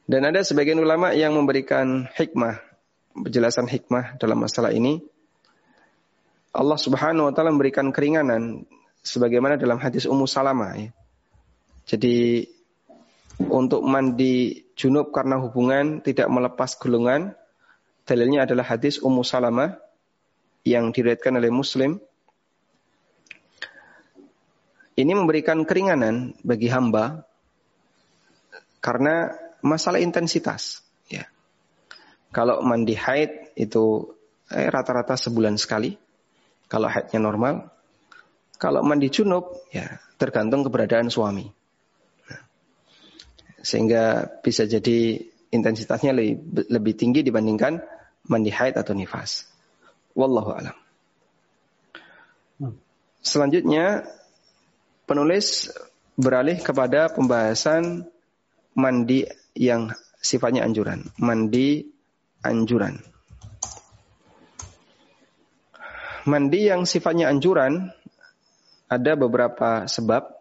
Dan ada sebagian ulama yang memberikan hikmah, penjelasan hikmah dalam masalah ini Allah Subhanahu wa taala memberikan keringanan sebagaimana dalam hadis Ummu Salamah ya. Jadi untuk mandi junub karena hubungan tidak melepas gulungan dalilnya adalah hadis Ummu Salamah yang diriwayatkan oleh Muslim ini memberikan keringanan bagi hamba karena masalah intensitas ya. Kalau mandi haid itu eh, rata-rata eh, sebulan sekali kalau haidnya normal. Kalau mandi junub, ya tergantung keberadaan suami. Nah, sehingga bisa jadi intensitasnya lebih, lebih tinggi dibandingkan mandi haid atau nifas. Wallahu alam. Selanjutnya penulis beralih kepada pembahasan mandi yang sifatnya anjuran, mandi anjuran. Mandi yang sifatnya anjuran ada beberapa sebab.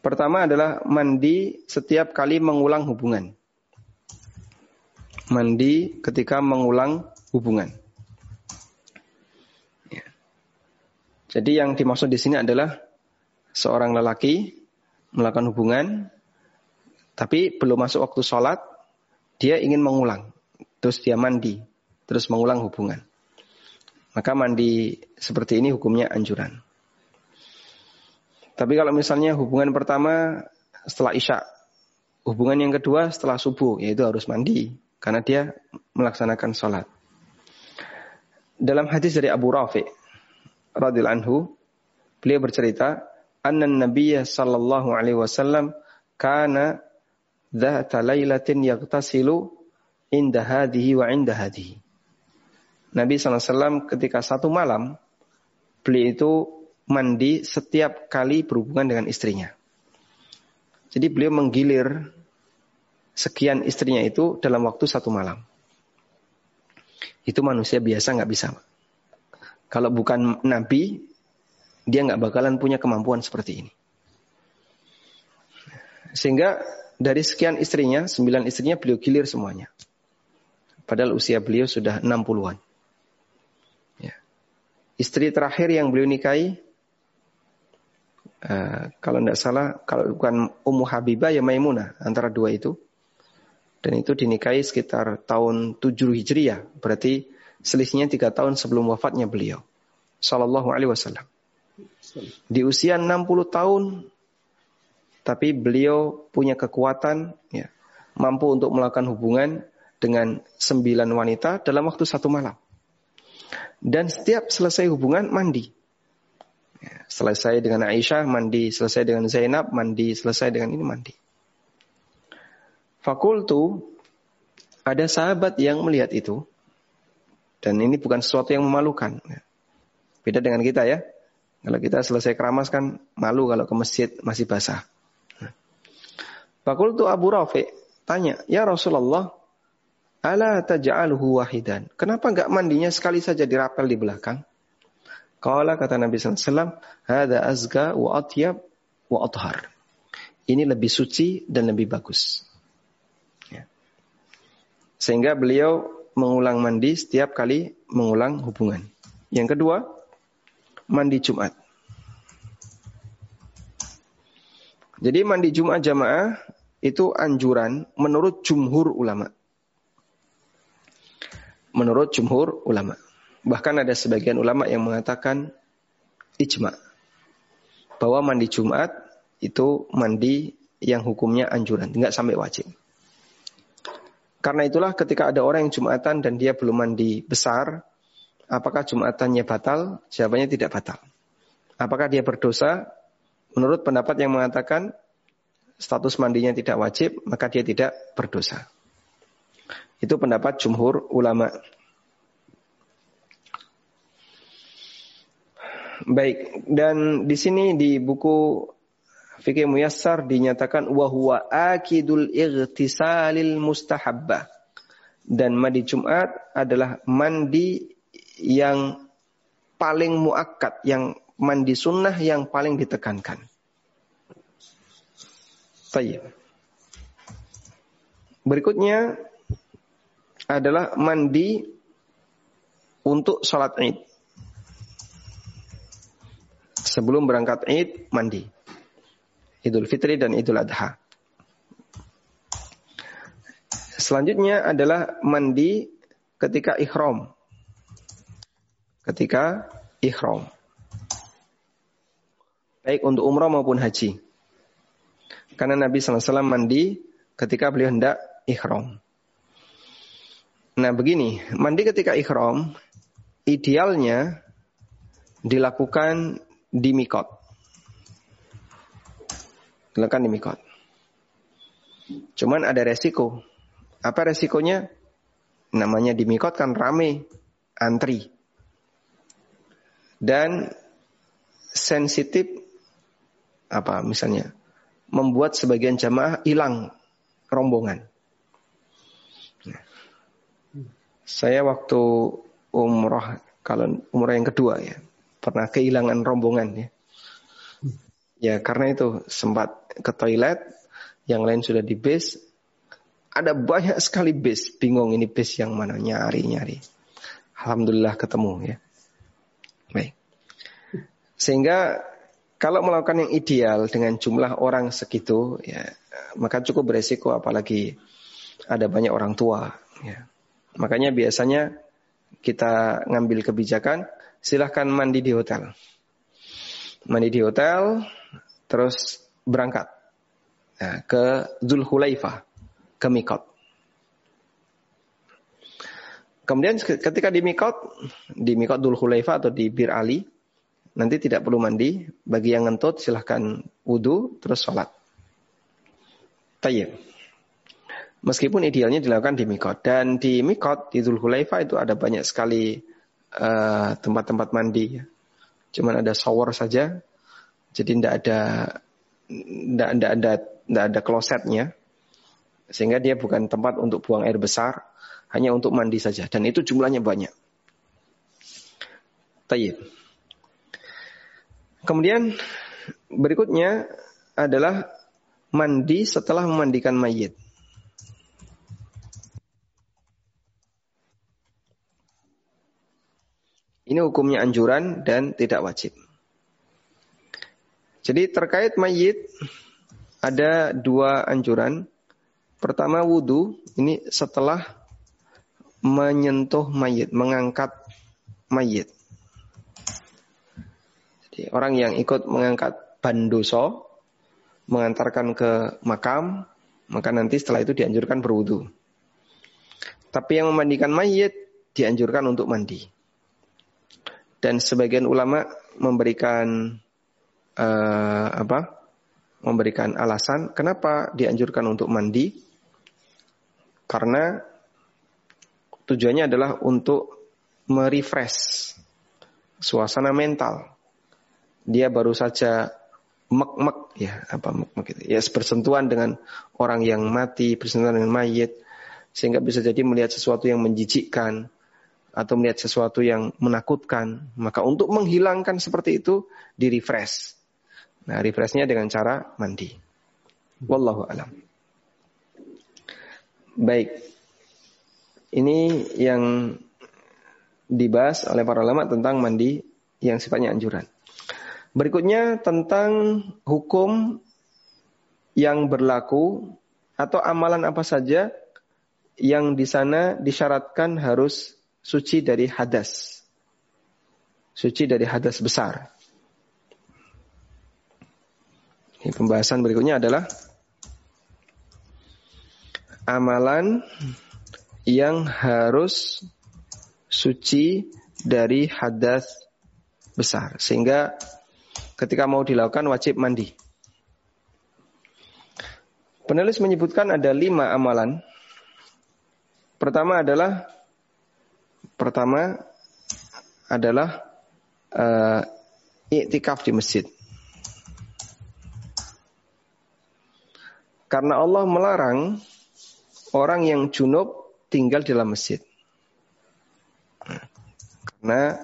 Pertama adalah mandi setiap kali mengulang hubungan. Mandi ketika mengulang hubungan. Ya. Jadi yang dimaksud di sini adalah seorang lelaki melakukan hubungan, tapi belum masuk waktu sholat, dia ingin mengulang. Terus dia mandi, terus mengulang hubungan. Maka mandi seperti ini hukumnya anjuran. Tapi kalau misalnya hubungan pertama setelah isya, hubungan yang kedua setelah subuh, yaitu harus mandi. Karena dia melaksanakan sholat. Dalam hadis dari Abu Rafi radhiyallahu anhu, beliau bercerita, anna Nabiya sallallahu alaihi wasallam kana dhata lailatin yaghtasilu inda hadihi wa inda hadihi. Nabi SAW ketika satu malam, beliau itu mandi setiap kali berhubungan dengan istrinya. Jadi beliau menggilir sekian istrinya itu dalam waktu satu malam. Itu manusia biasa nggak bisa. Kalau bukan nabi, dia nggak bakalan punya kemampuan seperti ini. Sehingga dari sekian istrinya, sembilan istrinya beliau gilir semuanya. Padahal usia beliau sudah 60-an. Ya. Istri terakhir yang beliau nikahi, uh, kalau tidak salah, kalau bukan Ummu Habibah ya Maimunah, antara dua itu. Dan itu dinikahi sekitar tahun 7 Hijriah. Berarti selisihnya tiga tahun sebelum wafatnya beliau. Sallallahu Alaihi Wasallam. Di usia 60 tahun, tapi beliau punya kekuatan, ya, mampu untuk melakukan hubungan dengan sembilan wanita dalam waktu satu malam. Dan setiap selesai hubungan mandi. Ya, selesai dengan Aisyah mandi, selesai dengan Zainab mandi, selesai dengan ini mandi. Fakultu ada sahabat yang melihat itu dan ini bukan sesuatu yang memalukan. Ya. Beda dengan kita ya. Kalau kita selesai keramas kan malu kalau ke masjid masih basah. Fakultu Abu Rafi tanya, "Ya Rasulullah, ala taj'alhu wahidan?" Kenapa enggak mandinya sekali saja dirapel di belakang? Kala kata Nabi SAW, Hada azga wa atyab wa athar. Ini lebih suci dan lebih bagus. Ya. Sehingga beliau mengulang mandi setiap kali mengulang hubungan. Yang kedua, mandi Jumat. Jadi mandi Jumat jamaah itu anjuran menurut jumhur ulama. Menurut jumhur ulama. Bahkan ada sebagian ulama yang mengatakan ijma. Bahwa mandi Jumat itu mandi yang hukumnya anjuran, tidak sampai wajib. Karena itulah ketika ada orang yang Jumatan dan dia belum mandi besar, apakah Jumatannya batal? Jawabannya tidak batal. Apakah dia berdosa? Menurut pendapat yang mengatakan status mandinya tidak wajib, maka dia tidak berdosa. Itu pendapat jumhur ulama. Baik, dan di sini di buku Fikih Muyassar dinyatakan wahwa akidul igtisalil mustahabbah. Dan mandi Jumat adalah mandi yang paling muakkad, yang mandi sunnah yang paling ditekankan. Baik. Berikutnya adalah mandi untuk sholat id. Sebelum berangkat id, mandi. Idul Fitri dan Idul Adha. Selanjutnya adalah mandi ketika ikhram. Ketika ikhram. Baik untuk umrah maupun haji. Karena Nabi SAW mandi ketika beliau hendak ikhram. Nah begini, mandi ketika ikhram idealnya dilakukan di mikot. Dilakukan di mikot. Cuman ada resiko. Apa resikonya? Namanya di mikot kan rame, antri. Dan sensitif apa misalnya membuat sebagian jamaah hilang rombongan. Saya waktu umroh kalau umroh yang kedua ya pernah kehilangan rombongan ya. Ya karena itu sempat ke toilet, yang lain sudah di base. Ada banyak sekali base, bingung ini base yang mana nyari-nyari. Alhamdulillah ketemu ya. Sehingga kalau melakukan yang ideal dengan jumlah orang segitu, ya maka cukup beresiko apalagi ada banyak orang tua. Ya. Makanya biasanya kita ngambil kebijakan, silahkan mandi di hotel. Mandi di hotel, terus berangkat ya, ke Zulhulaifah, ke Mikot. Kemudian ketika di Mikot, di Mikot Zulhulaifah atau di Bir Ali, nanti tidak perlu mandi. Bagi yang ngentut silahkan wudhu terus sholat. Tayyib. Meskipun idealnya dilakukan di Mikot. Dan di Mikot, di Zulhulaifa itu ada banyak sekali eh, tempat-tempat uh, mandi. Cuman ada shower saja. Jadi tidak ada tidak ada ada tidak ada klosetnya. Sehingga dia bukan tempat untuk buang air besar, hanya untuk mandi saja. Dan itu jumlahnya banyak. Tayyib. Kemudian berikutnya adalah mandi setelah memandikan mayit. Ini hukumnya anjuran dan tidak wajib. Jadi terkait mayit ada dua anjuran. Pertama wudhu, ini setelah menyentuh mayit, mengangkat mayit. Orang yang ikut mengangkat bandoso, mengantarkan ke makam, maka nanti setelah itu dianjurkan berwudu. Tapi yang memandikan mayit dianjurkan untuk mandi. Dan sebagian ulama memberikan uh, apa? Memberikan alasan kenapa dianjurkan untuk mandi? Karena tujuannya adalah untuk merefresh suasana mental dia baru saja mek-mek ya apa mek-mek itu. Ya bersentuhan dengan orang yang mati bersentuhan dengan mayit sehingga bisa jadi melihat sesuatu yang menjijikkan atau melihat sesuatu yang menakutkan. Maka untuk menghilangkan seperti itu di refresh nah refreshnya dengan cara mandi. Wallahu alam. Baik. Ini yang dibahas oleh para ulama tentang mandi yang sifatnya anjuran Berikutnya tentang hukum yang berlaku atau amalan apa saja yang di sana disyaratkan harus suci dari hadas. Suci dari hadas besar. Ini pembahasan berikutnya adalah amalan yang harus suci dari hadas besar. Sehingga ketika mau dilakukan wajib mandi. Penulis menyebutkan ada lima amalan. Pertama adalah pertama adalah uh, iktikaf di masjid. Karena Allah melarang orang yang junub tinggal di dalam masjid. Karena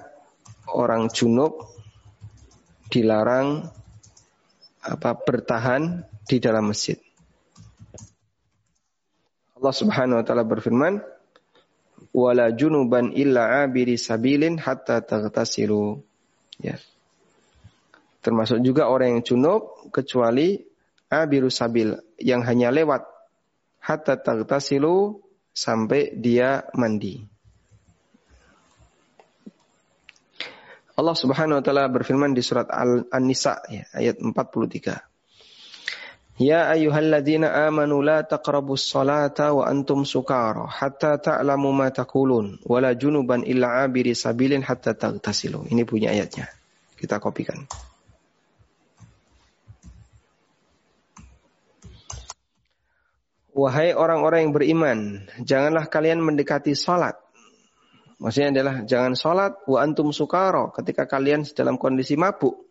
orang junub dilarang apa bertahan di dalam masjid. Allah Subhanahu wa taala berfirman, "Wala junuban illa abiri sabilin hatta taghtasilu." Ya. Termasuk juga orang yang junub kecuali abiru sabil yang hanya lewat hatta taghtasilu sampai dia mandi. Allah Subhanahu wa taala berfirman di surat An-Nisa ya, ayat 43. Ya ayyuhalladzina amanu la taqrabus salata wa antum sukara hatta ta'lamu ma taqulun wala junuban illa abiri sabilin hatta taghtasilu. Ini punya ayatnya. Kita kopikan. Wahai orang-orang yang beriman, janganlah kalian mendekati salat Maksudnya adalah jangan sholat wa antum sukaro ketika kalian dalam kondisi mabuk.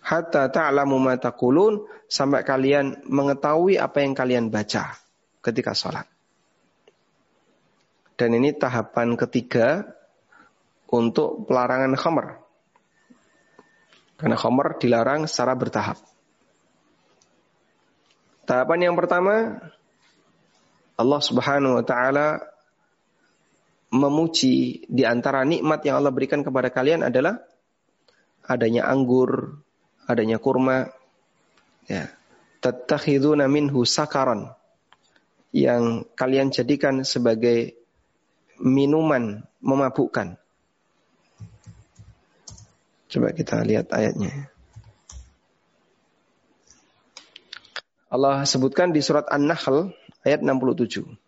Hatta ta'lamu ma taqulun sampai kalian mengetahui apa yang kalian baca ketika sholat. Dan ini tahapan ketiga untuk pelarangan khamr. Karena khamr dilarang secara bertahap. Tahapan yang pertama Allah Subhanahu wa taala memuji di antara nikmat yang Allah berikan kepada kalian adalah adanya anggur, adanya kurma. Ya. Tattakhiduna minhu sakaran yang kalian jadikan sebagai minuman memabukkan. Coba kita lihat ayatnya. Allah sebutkan di surat An-Nahl ayat 67.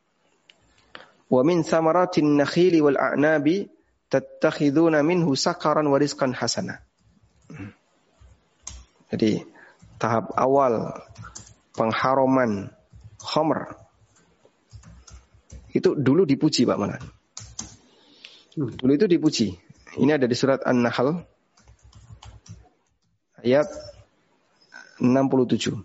Wa min thamaratin nakhili wal a'nabi tattakhiduna minhu sakaran wa rizqan hasana. Jadi tahap awal pengharuman khamr itu dulu dipuji Pak Manan. Dulu itu dipuji. Ini ada di surat An-Nahl ayat 67.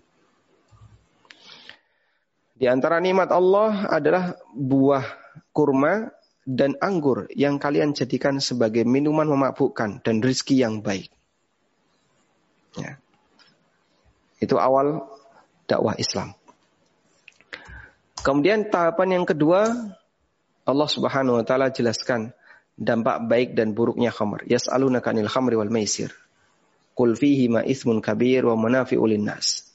Di antara nikmat Allah adalah buah kurma dan anggur yang kalian jadikan sebagai minuman memabukkan dan rizki yang baik. Ya. Itu awal dakwah Islam. Kemudian tahapan yang kedua, Allah Subhanahu wa taala jelaskan dampak baik dan buruknya khamr. Yas'alunaka 'anil khamri wal maisir. Qul fihi ma ismun kabir wa manafi'u nas.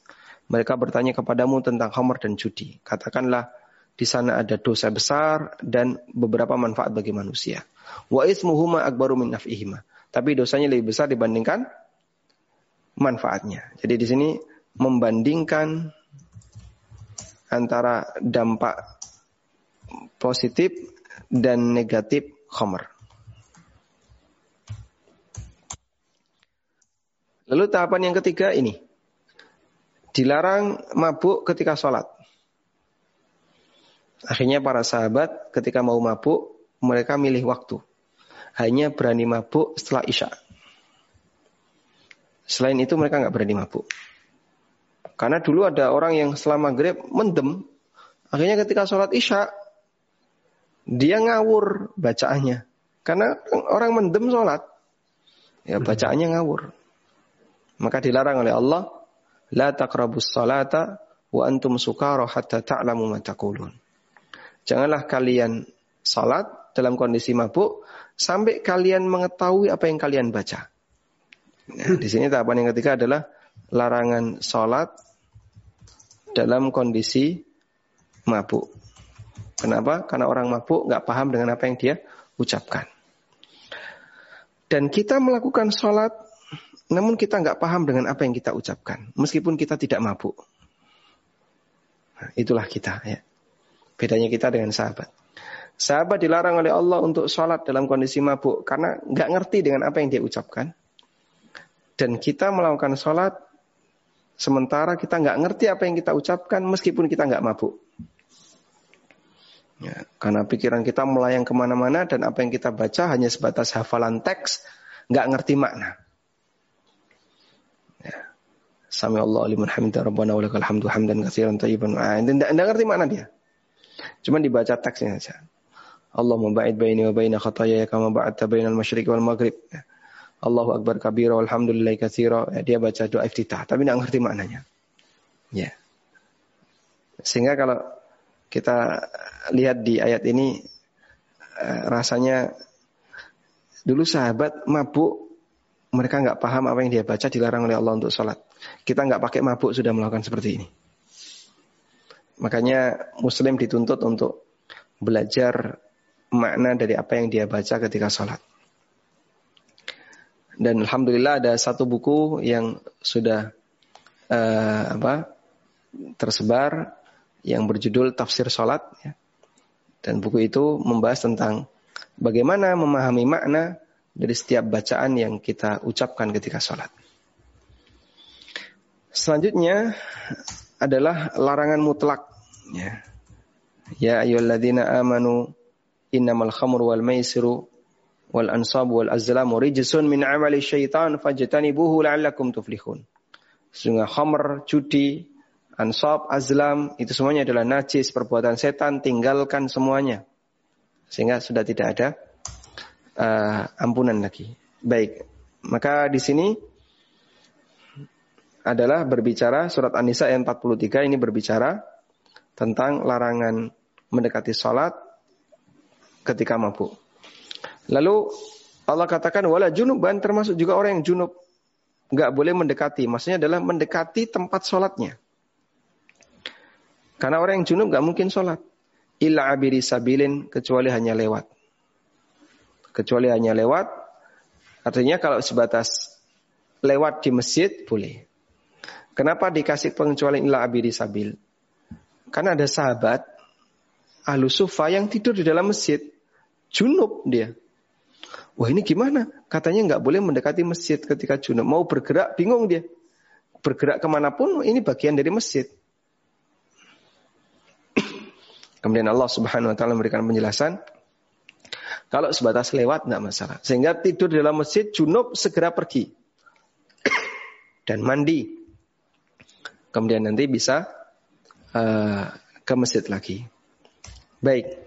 Mereka bertanya kepadamu tentang khamr dan judi. Katakanlah di sana ada dosa besar dan beberapa manfaat bagi manusia. Wa ismuhuma akbaru min naf'ihima. Tapi dosanya lebih besar dibandingkan manfaatnya. Jadi di sini membandingkan antara dampak positif dan negatif khamr. Lalu tahapan yang ketiga ini. Dilarang mabuk ketika sholat. Akhirnya para sahabat ketika mau mabuk, mereka milih waktu. Hanya berani mabuk setelah isya. Selain itu mereka nggak berani mabuk. Karena dulu ada orang yang selama maghrib mendem. Akhirnya ketika sholat isya, dia ngawur bacaannya. Karena orang mendem sholat. Ya bacaannya ngawur. Maka dilarang oleh Allah. La taqrabus salata wa antum sukara hatta ta'lamu ma taqulun. Janganlah kalian salat dalam kondisi mabuk sampai kalian mengetahui apa yang kalian baca. Nah, di sini tahapan yang ketiga adalah larangan salat dalam kondisi mabuk. Kenapa? Karena orang mabuk nggak paham dengan apa yang dia ucapkan. Dan kita melakukan sholat, namun kita nggak paham dengan apa yang kita ucapkan, meskipun kita tidak mabuk. Nah, itulah kita ya. Bedanya kita dengan sahabat. Sahabat dilarang oleh Allah untuk sholat dalam kondisi mabuk karena nggak ngerti dengan apa yang dia ucapkan. Dan kita melakukan sholat sementara kita nggak ngerti apa yang kita ucapkan meskipun kita nggak mabuk. Ya, karena pikiran kita melayang ke mana-mana dan apa yang kita baca hanya sebatas hafalan teks, nggak ngerti makna. Ya. Sami Allah liman hamidah rabbana wa lakal hamdu hamdan katsiran tayyiban. Tidak ngerti makna dia. Cuma dibaca teksnya saja. Allah memba'id baini wa baina khataya kama ba'adta bainal masyriq wal maghrib. Allahu akbar kabira walhamdulillah katsira. Ya, dia baca doa iftitah tapi tidak ngerti maknanya. Ya. Sehingga kalau kita lihat di ayat ini eh, rasanya dulu sahabat mabuk mereka nggak paham apa yang dia baca dilarang oleh Allah untuk sholat. Kita nggak pakai mabuk sudah melakukan seperti ini. Makanya Muslim dituntut untuk belajar makna dari apa yang dia baca ketika sholat. Dan alhamdulillah ada satu buku yang sudah uh, apa tersebar yang berjudul Tafsir Sholat. Ya. Dan buku itu membahas tentang bagaimana memahami makna dari setiap bacaan yang kita ucapkan ketika sholat. Selanjutnya adalah larangan mutlak Ya. Ya ayyuhalladzina amanu innamal khamru wal maisiru wal ansabu wal azlamu rijsun min amali syaitan fajtanibuhu la'allakum tuflihun. Sehingga khamr, judi, ansab, azlam itu semuanya adalah najis perbuatan setan, tinggalkan semuanya. Sehingga sudah tidak ada uh, ampunan lagi. Baik. Maka di sini adalah berbicara surat An-Nisa ayat 43 ini berbicara tentang larangan mendekati sholat ketika mabuk. Lalu Allah katakan wala junuban termasuk juga orang yang junub. nggak boleh mendekati. Maksudnya adalah mendekati tempat sholatnya. Karena orang yang junub nggak mungkin sholat. Illa abiri sabilin kecuali hanya lewat. Kecuali hanya lewat. Artinya kalau sebatas lewat di masjid boleh. Kenapa dikasih pengecualian illa abiri sabil? Karena ada sahabat ahlu sufa yang tidur di dalam masjid. Junub dia. Wah ini gimana? Katanya nggak boleh mendekati masjid ketika junub. Mau bergerak, bingung dia. Bergerak ke mana pun, ini bagian dari masjid. Kemudian Allah subhanahu wa ta'ala memberikan penjelasan. Kalau sebatas lewat nggak masalah. Sehingga tidur di dalam masjid, junub segera pergi. Dan mandi. Kemudian nanti bisa uh, ke masjid lagi. Baik.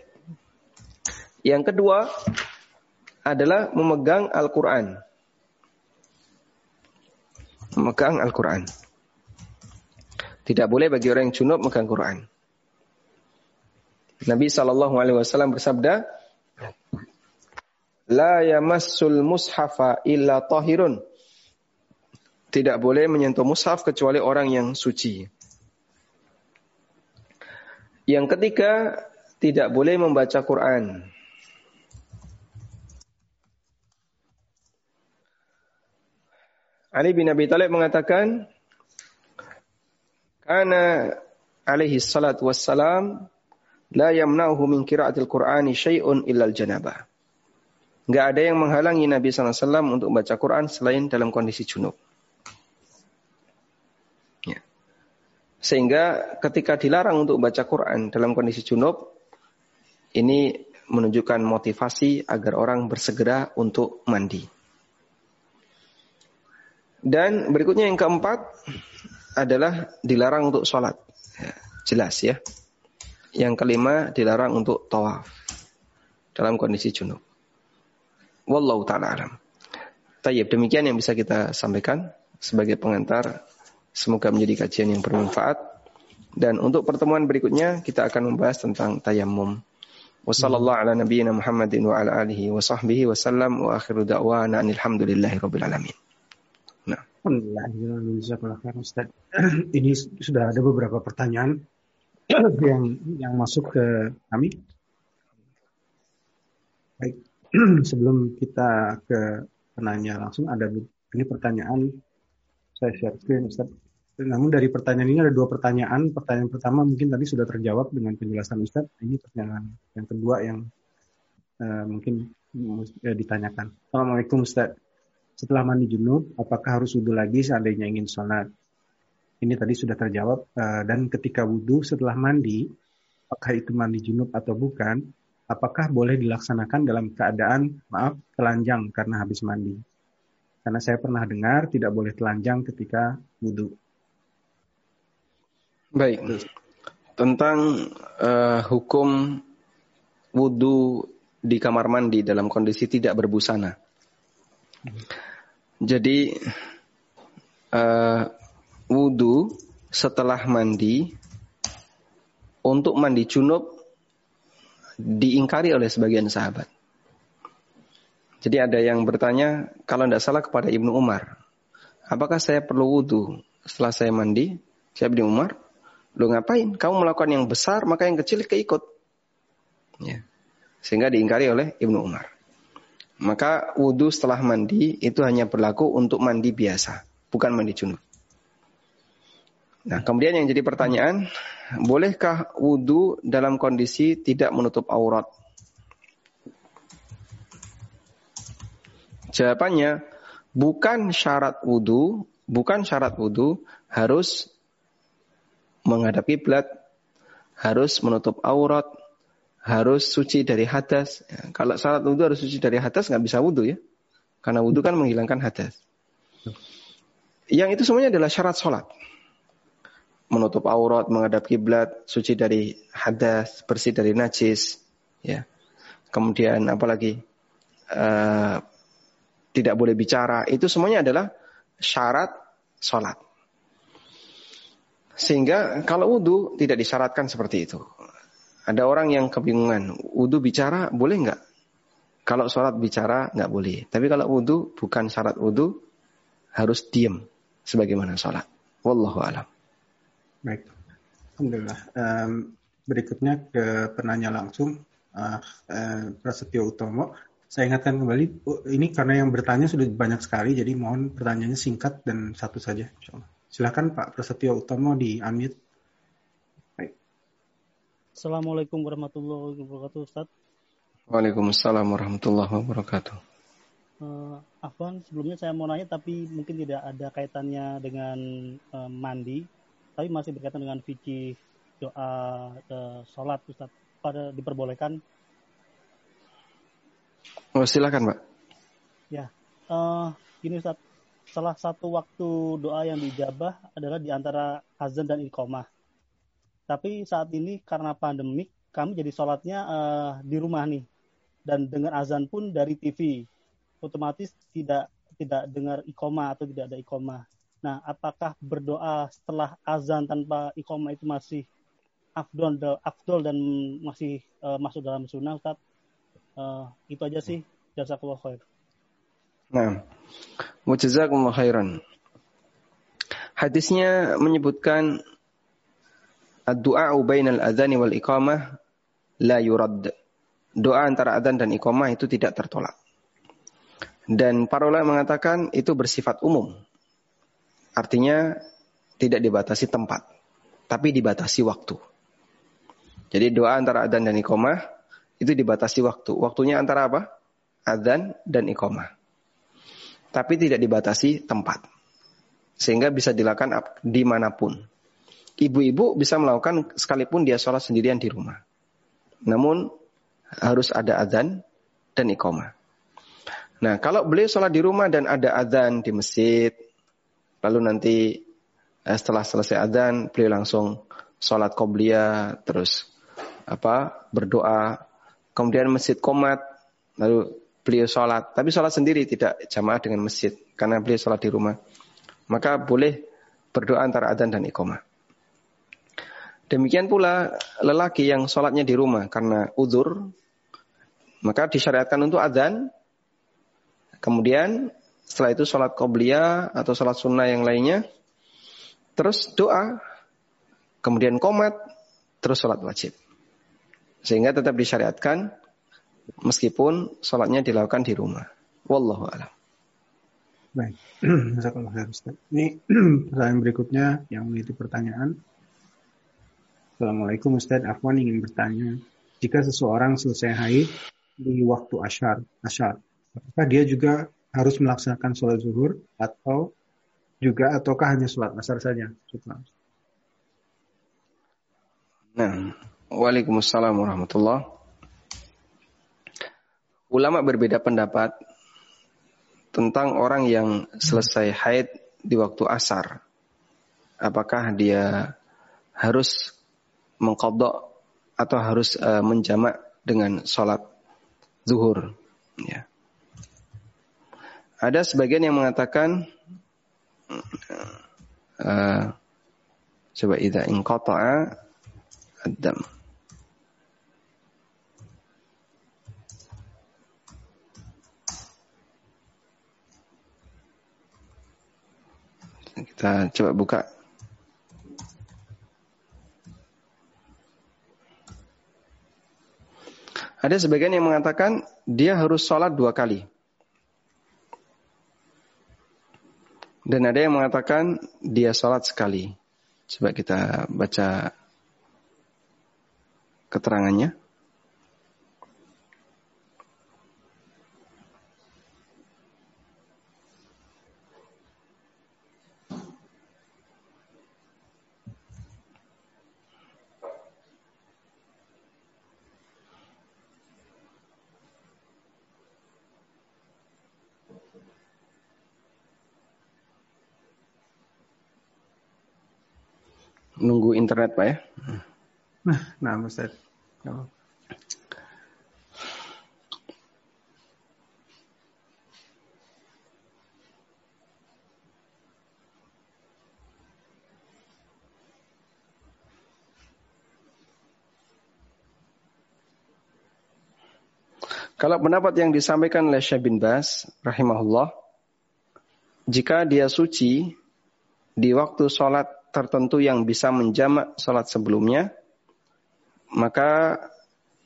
Yang kedua, adalah memegang Al-Quran. Memegang Al-Quran. Tidak boleh bagi orang yang junub memegang Quran. Nabi Shallallahu Alaihi Wasallam bersabda, La yamassul mushafa illa tahirun. Tidak boleh menyentuh mushaf kecuali orang yang suci. Yang ketiga, tidak boleh membaca Quran. Ali bin Abi Thalib mengatakan, karena alaihi salat wassalam la yamna'uhu min qira'atil Qur'ani syai'un illal janabah. Enggak ada yang menghalangi Nabi SAW untuk baca Quran selain dalam kondisi junub. Sehingga ketika dilarang untuk baca Quran dalam kondisi junub, ini menunjukkan motivasi agar orang bersegera untuk mandi. Dan berikutnya yang keempat adalah dilarang untuk sholat. Ya, jelas ya. Yang kelima dilarang untuk tawaf dalam kondisi junub. Wallahu ta'ala alam. Tayyib, demikian yang bisa kita sampaikan sebagai pengantar. Semoga menjadi kajian yang bermanfaat. Dan untuk pertemuan berikutnya kita akan membahas tentang tayamum. Wassallallahu ala nabiyyina Muhammadin wa ala alihi wa sahbihi wa sallam wa akhiru da'wana alhamdulillahi rabbil alamin.
Ustaz. Ini sudah ada beberapa pertanyaan yang yang masuk ke kami. Baik, sebelum kita ke penanya langsung ada ini pertanyaan saya share screen Ustaz. Namun dari pertanyaan ini ada dua pertanyaan. Pertanyaan pertama mungkin tadi sudah terjawab dengan penjelasan Ustaz. Ini pertanyaan yang kedua yang uh, mungkin uh, ditanyakan. Assalamualaikum Ustaz setelah mandi junub, apakah harus wudhu lagi seandainya ingin sholat? Ini tadi sudah terjawab. Eh, dan ketika wudhu setelah mandi, apakah itu mandi junub atau bukan? Apakah boleh dilaksanakan dalam keadaan, maaf, telanjang karena habis mandi? Karena saya pernah dengar tidak boleh telanjang ketika wudhu.
Baik. Tentang uh, hukum wudhu di kamar mandi dalam kondisi tidak berbusana. Jadi uh, wudhu setelah mandi untuk mandi junub diingkari oleh sebagian sahabat. Jadi ada yang bertanya, kalau tidak salah kepada Ibnu Umar, apakah saya perlu wudhu setelah saya mandi? Siapa Ibnu Umar, lu ngapain? Kamu melakukan yang besar, maka yang kecil keikut. Ya. Sehingga diingkari oleh Ibnu Umar. Maka wudhu setelah mandi itu hanya berlaku untuk mandi biasa, bukan mandi junub. Nah, kemudian yang jadi pertanyaan, bolehkah wudhu dalam kondisi tidak menutup aurat? Jawabannya, bukan syarat wudhu, bukan syarat wudhu harus menghadap kiblat, harus menutup aurat, harus suci dari hadas. Ya, kalau syarat wudhu harus suci dari hadas nggak bisa wudhu ya. Karena wudhu kan menghilangkan hadas. Yang itu semuanya adalah syarat sholat. Menutup aurat, menghadap kiblat, suci dari hadas, bersih dari najis. Ya. Kemudian apalagi uh, tidak boleh bicara. Itu semuanya adalah syarat sholat. Sehingga kalau wudhu tidak disyaratkan seperti itu. Ada orang yang kebingungan, wudhu bicara boleh nggak? Kalau sholat bicara nggak boleh. Tapi kalau wudhu bukan syarat wudhu, harus diam sebagaimana sholat. Wallahu alam.
Baik. Alhamdulillah. Um, berikutnya ke penanya langsung uh, uh, Prasetyo Utomo. Saya ingatkan kembali, ini karena yang bertanya sudah banyak sekali, jadi mohon pertanyaannya singkat dan satu saja. Silakan Pak Prasetyo Utomo di unmute.
Assalamualaikum warahmatullahi wabarakatuh, Ustaz.
Waalaikumsalam warahmatullahi wabarakatuh.
Uh, Afwan, sebelumnya saya mau nanya tapi mungkin tidak ada kaitannya dengan uh, mandi, tapi masih berkaitan dengan fikih doa uh, sholat, Ustaz. Pada diperbolehkan
Oh silakan Pak.
Ya, uh, gini Ustaz, salah satu waktu doa yang dijabah adalah di antara azan dan iqomah. Tapi saat ini karena pandemik, kami jadi sholatnya uh, di rumah nih. Dan dengan azan pun dari TV. Otomatis tidak tidak dengar iqomah atau tidak ada iqomah. Nah, apakah berdoa setelah azan tanpa iqomah itu masih afdol, afdol dan masih uh, masuk dalam sunnah, Ustaz? Uh, itu aja sih. Jazakallah khair.
Nah, mujazakumullah khairan. Hadisnya menyebutkan ad-du'a bainal adzani wal iqamah la yurad. Doa antara adzan dan iqamah itu tidak tertolak. Dan para ulama mengatakan itu bersifat umum. Artinya tidak dibatasi tempat, tapi dibatasi waktu. Jadi doa antara adzan dan iqamah itu dibatasi waktu. Waktunya antara apa? Adzan dan iqamah. Tapi tidak dibatasi tempat. Sehingga bisa dilakukan di mana pun. Ibu-ibu bisa melakukan sekalipun dia sholat sendirian di rumah. Namun harus ada adzan dan iqamah. Nah, kalau beliau sholat di rumah dan ada adzan di masjid, lalu nanti eh, setelah selesai adzan, beliau langsung sholat qobliyah, terus apa berdoa, kemudian masjid komat, lalu beliau sholat, tapi sholat sendiri tidak jamaah dengan masjid, karena beliau sholat di rumah. Maka boleh berdoa antara adzan dan iqamah. Demikian pula lelaki yang sholatnya di rumah karena udur, maka disyariatkan untuk adzan, kemudian setelah itu sholat qobliyah atau sholat sunnah yang lainnya, terus doa, kemudian komat, terus sholat wajib. Sehingga tetap disyariatkan meskipun sholatnya dilakukan di rumah. Wallahu a'lam.
Baik, Ini pertanyaan berikutnya yang memiliki pertanyaan. Assalamualaikum Ustaz, Afwan ingin bertanya, jika seseorang selesai haid di waktu asyar, asyar, apakah dia juga harus melaksanakan sholat zuhur atau juga ataukah hanya sholat asar saja?
Nah, Waalaikumsalam warahmatullah. Ulama berbeda pendapat tentang orang yang selesai haid di waktu asar. Apakah dia harus mengkodok atau harus uh, menjamak dengan sholat zuhur? Ya. Ada sebagian yang mengatakan uh, coba ida ingkotoa adam. Kita coba buka. Ada sebagian yang mengatakan dia harus sholat dua kali. Dan ada yang mengatakan dia sholat sekali. Coba kita baca keterangannya. nunggu internet Pak ya.
Nah, nah Ustaz. Oh.
Kalau pendapat yang disampaikan oleh Syekh bin Bas rahimahullah jika dia suci di waktu sholat tertentu yang bisa menjamak sholat sebelumnya, maka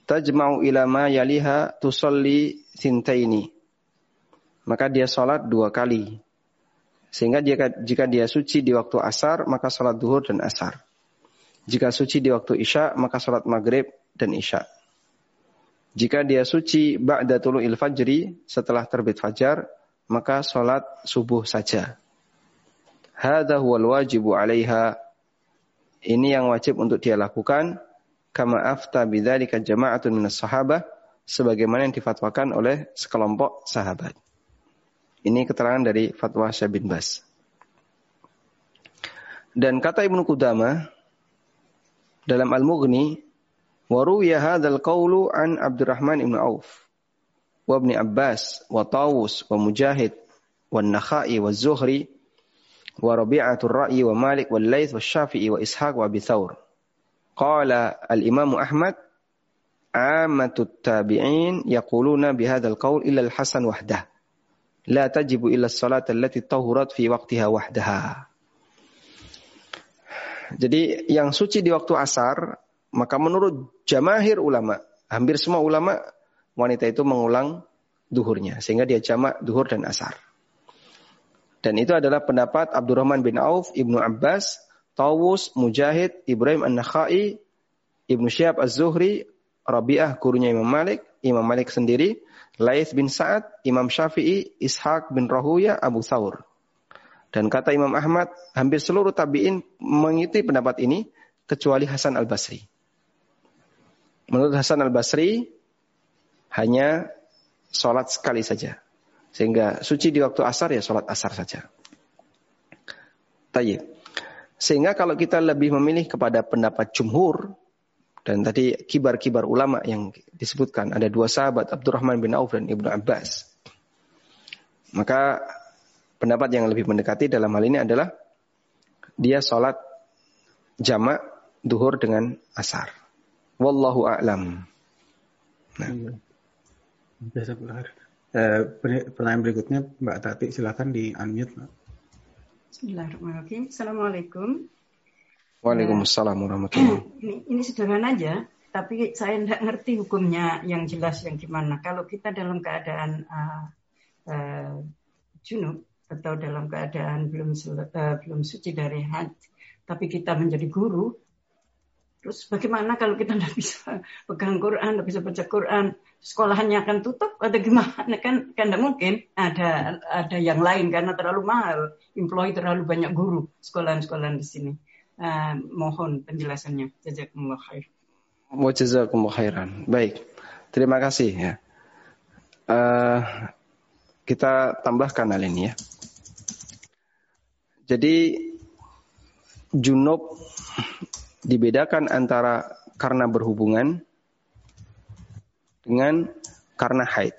tajma'u ila ma yaliha tusalli sintaini. Maka dia sholat dua kali. Sehingga jika, jika dia suci di waktu asar, maka sholat duhur dan asar. Jika suci di waktu isya, maka sholat maghrib dan isya. Jika dia suci ba'da tulu'il fajri, setelah terbit fajar, maka sholat subuh saja. Hadha huwal wajibu 'alaiha. Ini yang wajib untuk dia lakukan kama afta bidzalika jama'atun minas sahabah sebagaimana yang difatwakan oleh sekelompok sahabat. Ini keterangan dari fatwa Syekh bin Bas. Dan kata Ibnu Qudamah dalam Al-Mughni Waruya hadzal qawlu an Abdurrahman ibn Auf wa ibn Abbas wa Tawus wa Mujahid wa Nakhai wa Zuhri wa Rabi'atul Ra'i wa Malik wa Laith wa Syafi'i wa Ishaq wa Abi Qala al-imamu Ahmad amatut tabi'in yaquluna bihadal qaul illa al-Hasan wahdah. La tajibu illa salat allati tahurat fi waktiha wahdaha. Jadi yang suci di waktu asar, maka menurut jamahir ulama, hampir semua ulama wanita itu mengulang duhurnya sehingga dia jamak duhur dan asar. Dan itu adalah pendapat Abdurrahman bin Auf, Ibnu Abbas, Tawus, Mujahid, Ibrahim An-Nakhai, Ibnu Syihab Az-Zuhri, Rabi'ah gurunya Imam Malik, Imam Malik sendiri, Laith bin Sa'ad, Imam Syafi'i, Ishaq bin Rahuya, Abu Thawr. Dan kata Imam Ahmad, hampir seluruh tabi'in mengikuti pendapat ini, kecuali Hasan al-Basri. Menurut Hasan al-Basri, hanya sholat sekali saja. Sehingga suci di waktu asar ya sholat asar saja. Tayyib. Sehingga kalau kita lebih memilih kepada pendapat jumhur, dan tadi kibar-kibar ulama yang disebutkan, ada dua sahabat, Abdurrahman bin Auf dan Ibnu Abbas. Maka pendapat yang lebih mendekati dalam hal ini adalah dia sholat jamak duhur dengan asar. Wallahu a'lam.
Nah. Eh, pertanyaan berikutnya Mbak Tati silakan di unmute.
Bismillahirrahmanirrahim. Assalamualaikum.
Waalaikumsalam warahmatullahi
ini, ini sederhana aja, tapi saya tidak ngerti hukumnya yang jelas yang gimana. Kalau kita dalam keadaan uh, uh, junub atau dalam keadaan belum uh, belum suci dari haid, tapi kita menjadi guru, Terus bagaimana kalau kita tidak bisa pegang Quran, tidak bisa baca Quran, sekolahannya akan tutup atau gimana? Kan kan tidak mungkin ada ada yang lain karena terlalu mahal, employee terlalu banyak guru sekolahan-sekolahan di sini. Uh, mohon penjelasannya. Jazakumullah khair.
Jazakumullah khairan. Baik. Terima kasih ya. Uh, kita tambahkan hal ini ya. Jadi junub dibedakan antara karena berhubungan dengan karena haid.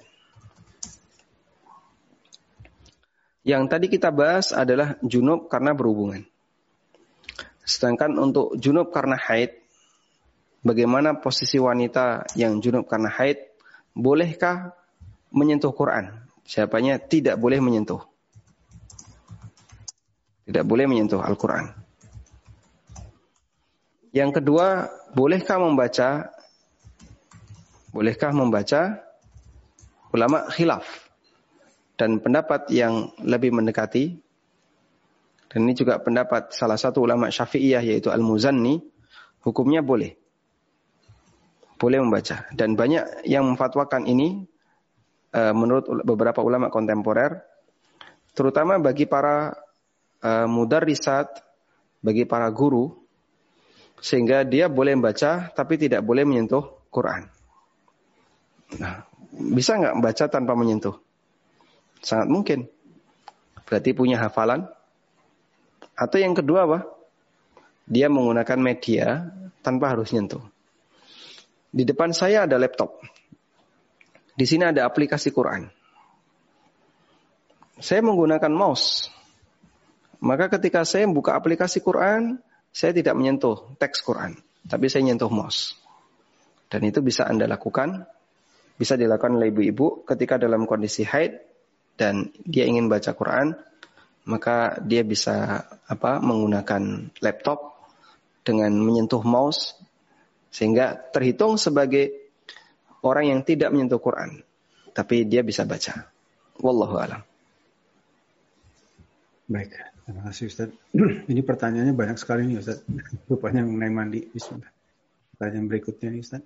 Yang tadi kita bahas adalah junub karena berhubungan. Sedangkan untuk junub karena haid, bagaimana posisi wanita yang junub karena haid, bolehkah menyentuh Quran? Siapanya tidak boleh menyentuh. Tidak boleh menyentuh Al-Quran. Yang kedua, bolehkah membaca? Bolehkah membaca? Ulama khilaf. Dan pendapat yang lebih mendekati. Dan ini juga pendapat salah satu ulama Syafi'iyah yaitu Al-Muzanni. Hukumnya boleh. Boleh membaca. Dan banyak yang memfatwakan ini uh, menurut beberapa ulama kontemporer. Terutama bagi para uh, mudarrisat bagi para guru sehingga dia boleh membaca tapi tidak boleh menyentuh Quran. Nah, bisa nggak membaca tanpa menyentuh? Sangat mungkin. Berarti punya hafalan. Atau yang kedua apa? Dia menggunakan media tanpa harus nyentuh. Di depan saya ada laptop. Di sini ada aplikasi Quran. Saya menggunakan mouse. Maka ketika saya buka aplikasi Quran, saya tidak menyentuh teks Quran, tapi saya nyentuh mouse. Dan itu bisa Anda lakukan, bisa dilakukan oleh ibu-ibu ketika dalam kondisi haid dan dia ingin baca Quran, maka dia bisa apa menggunakan laptop dengan menyentuh mouse sehingga terhitung sebagai orang yang tidak menyentuh Quran tapi dia bisa baca. Wallahu alam.
Baik, terima kasih Ustaz. Ini pertanyaannya banyak sekali nih Ustaz. Rupanya mengenai mandi. Bismillah. Pertanyaan berikutnya nih Ustaz.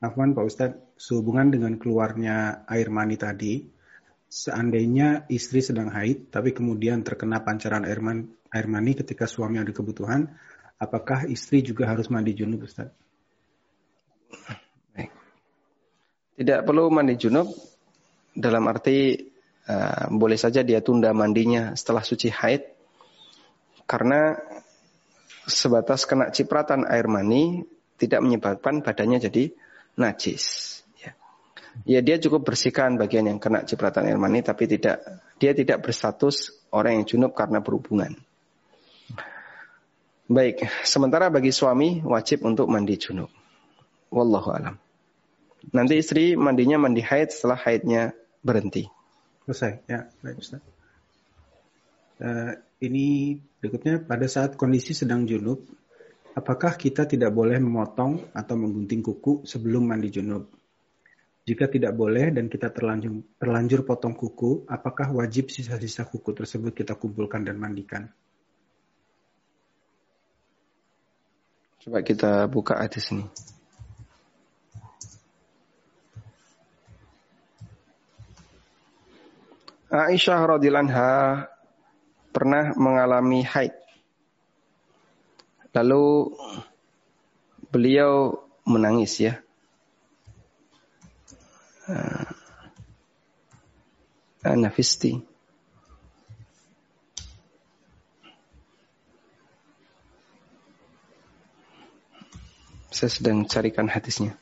Afwan Pak Ustadz, sehubungan dengan keluarnya air mani tadi, seandainya istri sedang haid, tapi kemudian terkena pancaran air, man, air mani ketika suami ada kebutuhan, apakah istri juga harus mandi junub Ustaz?
Tidak perlu mandi junub, dalam arti uh, boleh saja dia tunda mandinya setelah suci haid, karena sebatas kena cipratan air mani tidak menyebabkan badannya jadi najis. Ya. ya dia cukup bersihkan bagian yang kena cipratan air mani, tapi tidak dia tidak berstatus orang yang junub karena berhubungan. Baik, sementara bagi suami wajib untuk mandi junub. Wallahu alam. Nanti istri mandinya mandi haid setelah haidnya berhenti.
Selesai, ya, baik Ustaz. Uh, ini berikutnya pada saat kondisi sedang junub, Apakah kita tidak boleh memotong atau menggunting kuku sebelum mandi junub? Jika tidak boleh dan kita terlanjur, terlanjur potong kuku, apakah wajib sisa-sisa kuku tersebut kita kumpulkan dan mandikan?
Coba kita buka hadis ini. Aisyah radhiyallahu pernah mengalami haid Lalu beliau menangis ya. Anafisti. Saya sedang carikan hadisnya.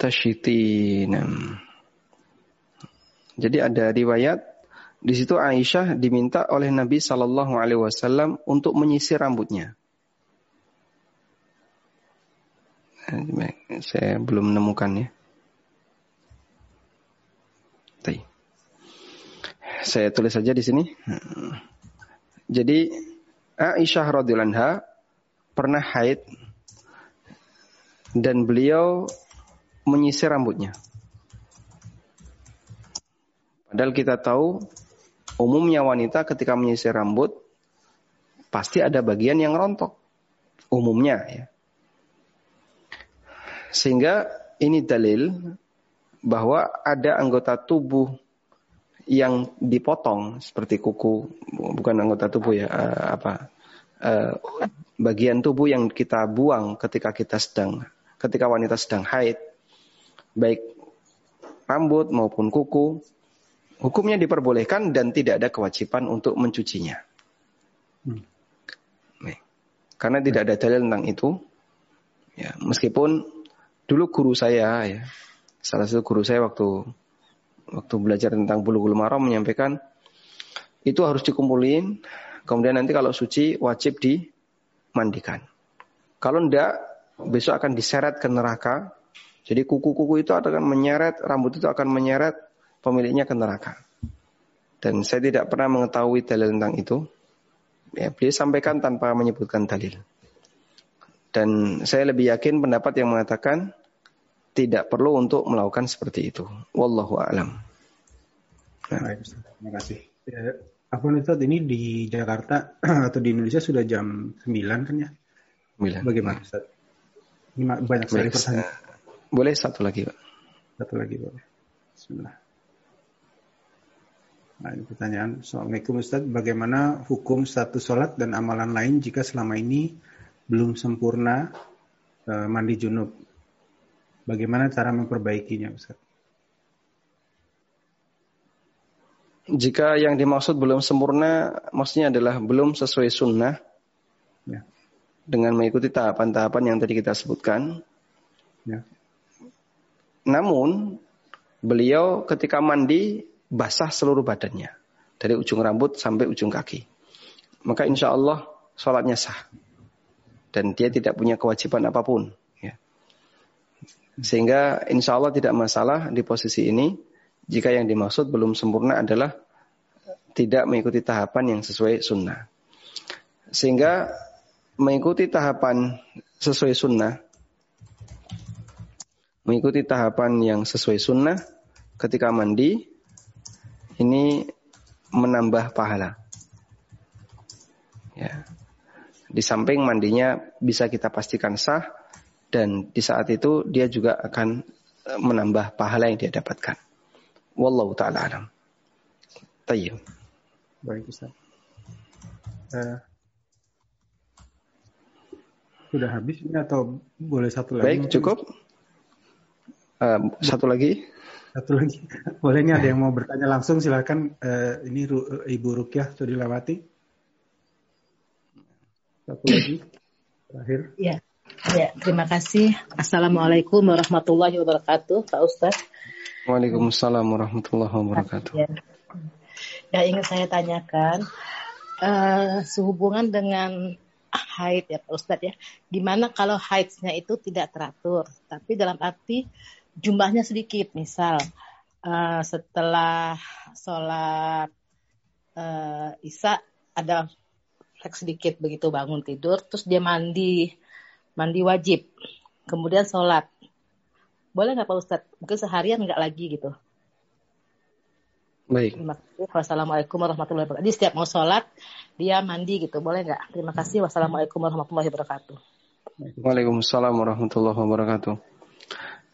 Wamtashitinam. Jadi ada riwayat di situ Aisyah diminta oleh Nabi Shallallahu Alaihi Wasallam untuk menyisir rambutnya. Saya belum menemukannya. Saya tulis saja di sini. Jadi Aisyah radhiyallahu pernah haid dan beliau menyisir rambutnya. Padahal kita tahu umumnya wanita ketika menyisir rambut pasti ada bagian yang rontok. Umumnya ya. Sehingga ini dalil bahwa ada anggota tubuh yang dipotong seperti kuku, bukan anggota tubuh ya, uh, apa uh, bagian tubuh yang kita buang ketika kita sedang ketika wanita sedang haid baik rambut maupun kuku, hukumnya diperbolehkan dan tidak ada kewajiban untuk mencucinya. Hmm. Karena tidak ada dalil tentang itu. Ya, meskipun dulu guru saya ya, salah satu guru saya waktu waktu belajar tentang bulu bulu maram menyampaikan itu harus dikumpulin, kemudian nanti kalau suci wajib dimandikan. Kalau enggak, besok akan diseret ke neraka jadi kuku-kuku itu akan menyeret, rambut itu akan menyeret pemiliknya ke neraka. Dan saya tidak pernah mengetahui dalil tentang itu. Ya, beliau sampaikan tanpa menyebutkan dalil. Dan saya lebih yakin pendapat yang mengatakan tidak perlu untuk melakukan seperti itu. Wallahu a'lam.
Nah. terima kasih. Ya, apa Ustaz ini di Jakarta atau di Indonesia sudah jam 9 kan ya? 9. Bagaimana Ustaz? Ini banyak sekali pertanyaan.
Boleh satu lagi, Pak.
Satu lagi, boleh. Bismillah. Nah, ini pertanyaan. Assalamualaikum Ustaz. Bagaimana hukum satu sholat dan amalan lain jika selama ini belum sempurna e, mandi junub? Bagaimana cara memperbaikinya Ustaz?
Jika yang dimaksud belum sempurna, maksudnya adalah belum sesuai sunnah. Ya. Dengan mengikuti tahapan-tahapan yang tadi kita sebutkan. Ya. Namun beliau ketika mandi basah seluruh badannya. dari ujung rambut sampai ujung kaki. Maka insya Allah sholatnya sah. Dan dia tidak punya kewajiban apa pun. Ya. Sehingga insya Allah tidak masalah di posisi ini jika yang dimaksud belum sempurna adalah tidak mengikuti tahapan yang sesuai sunnah. Sehingga mengikuti tahapan sesuai sunnah, mengikuti tahapan yang sesuai sunnah ketika mandi, ini menambah pahala. Ya. Di samping mandinya bisa kita pastikan sah dan di saat itu dia juga akan eh, menambah pahala yang dia dapatkan. Wallahu taala alam. Tayyib.
Baik Ustaz. Uh, sudah habis ini atau boleh satu lagi?
Baik, cukup. Uh, satu lagi.
Satu lagi. Boleh ini ada yang mau bertanya langsung silakan. Uh, ini Ru Ibu Rukyah Sudilawati. Satu lagi. Terakhir.
Ya. Ya, terima kasih. Assalamualaikum warahmatullahi wabarakatuh, Pak Ustadz.
Waalaikumsalam warahmatullahi wabarakatuh. Ya,
ya ingin saya tanyakan, uh, sehubungan dengan haid ya Pak Ustadz ya, gimana kalau haidnya itu tidak teratur, tapi dalam arti jumlahnya sedikit, misal uh, setelah sholat uh, isya ada flek sedikit begitu bangun tidur, terus dia mandi, mandi wajib, kemudian sholat. Boleh nggak Pak Ustadz? Mungkin seharian nggak lagi gitu.
Baik.
Terima kasih. Wassalamualaikum warahmatullahi wabarakatuh. Jadi setiap mau sholat, dia mandi gitu. Boleh nggak? Terima kasih. Wassalamualaikum warahmatullahi wabarakatuh.
Waalaikumsalam warahmatullahi wabarakatuh.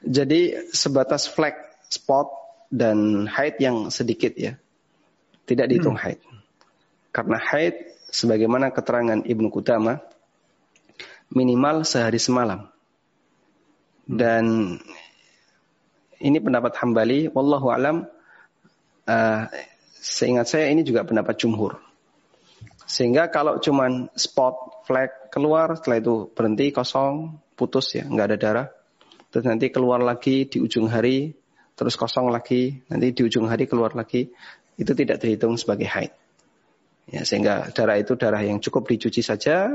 Jadi sebatas flek, spot, dan haid yang sedikit ya. Tidak dihitung hmm. haid. Karena haid, sebagaimana keterangan Ibnu Kutama, minimal sehari semalam. Dan ini pendapat Hambali, wallahu alam, uh, seingat saya ini juga pendapat jumhur. Sehingga kalau cuman spot flag keluar, setelah itu berhenti kosong, putus ya, nggak ada darah. Terus nanti keluar lagi di ujung hari, terus kosong lagi, nanti di ujung hari keluar lagi, itu tidak terhitung sebagai haid. Ya, sehingga darah itu darah yang cukup dicuci saja,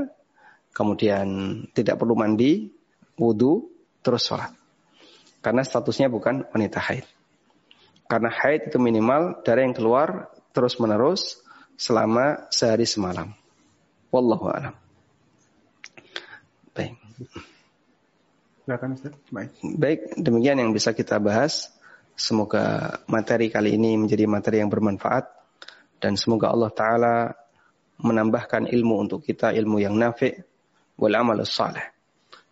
kemudian tidak perlu mandi, wudhu, terus sholat. Karena statusnya bukan wanita haid. Karena haid itu minimal darah yang keluar terus menerus selama sehari semalam. Wallahu a'lam. Baik.
Silakan Ustaz. Baik.
Baik, demikian yang bisa kita bahas. Semoga materi kali ini menjadi materi yang bermanfaat dan semoga Allah taala menambahkan ilmu untuk kita ilmu yang nafi' wal amal salih.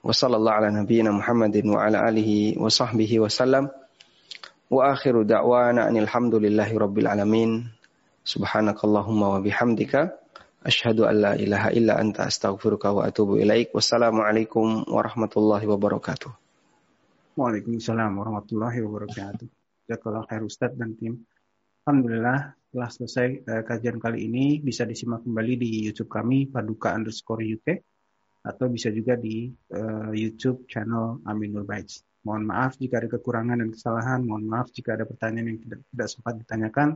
Wa sallallahu ala nabiyyina Muhammadin wa ala alihi wa sahbihi wa sallam. Wa akhiru da'wana anil hamdulillahi rabbil alamin. Subhanakallahumma wa bihamdika asyhadu an la ilaha illa anta astaghfiruka wa atubu ilaik. Wassalamualaikum warahmatullahi wabarakatuh.
Waalaikumsalam warahmatullahi wabarakatuh. Jazakallah khair Ustaz dan tim. Alhamdulillah telah selesai uh, kajian kali ini bisa disimak kembali di YouTube kami paduka underscore UK atau bisa juga di uh, YouTube channel Aminul Baits. Mohon maaf jika ada kekurangan dan kesalahan. Mohon maaf jika ada pertanyaan yang tidak, tidak sempat ditanyakan.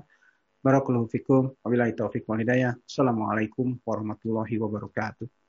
Barakallahu fikum. Wabillahi taufiq walhidayah. Assalamualaikum warahmatullahi wabarakatuh.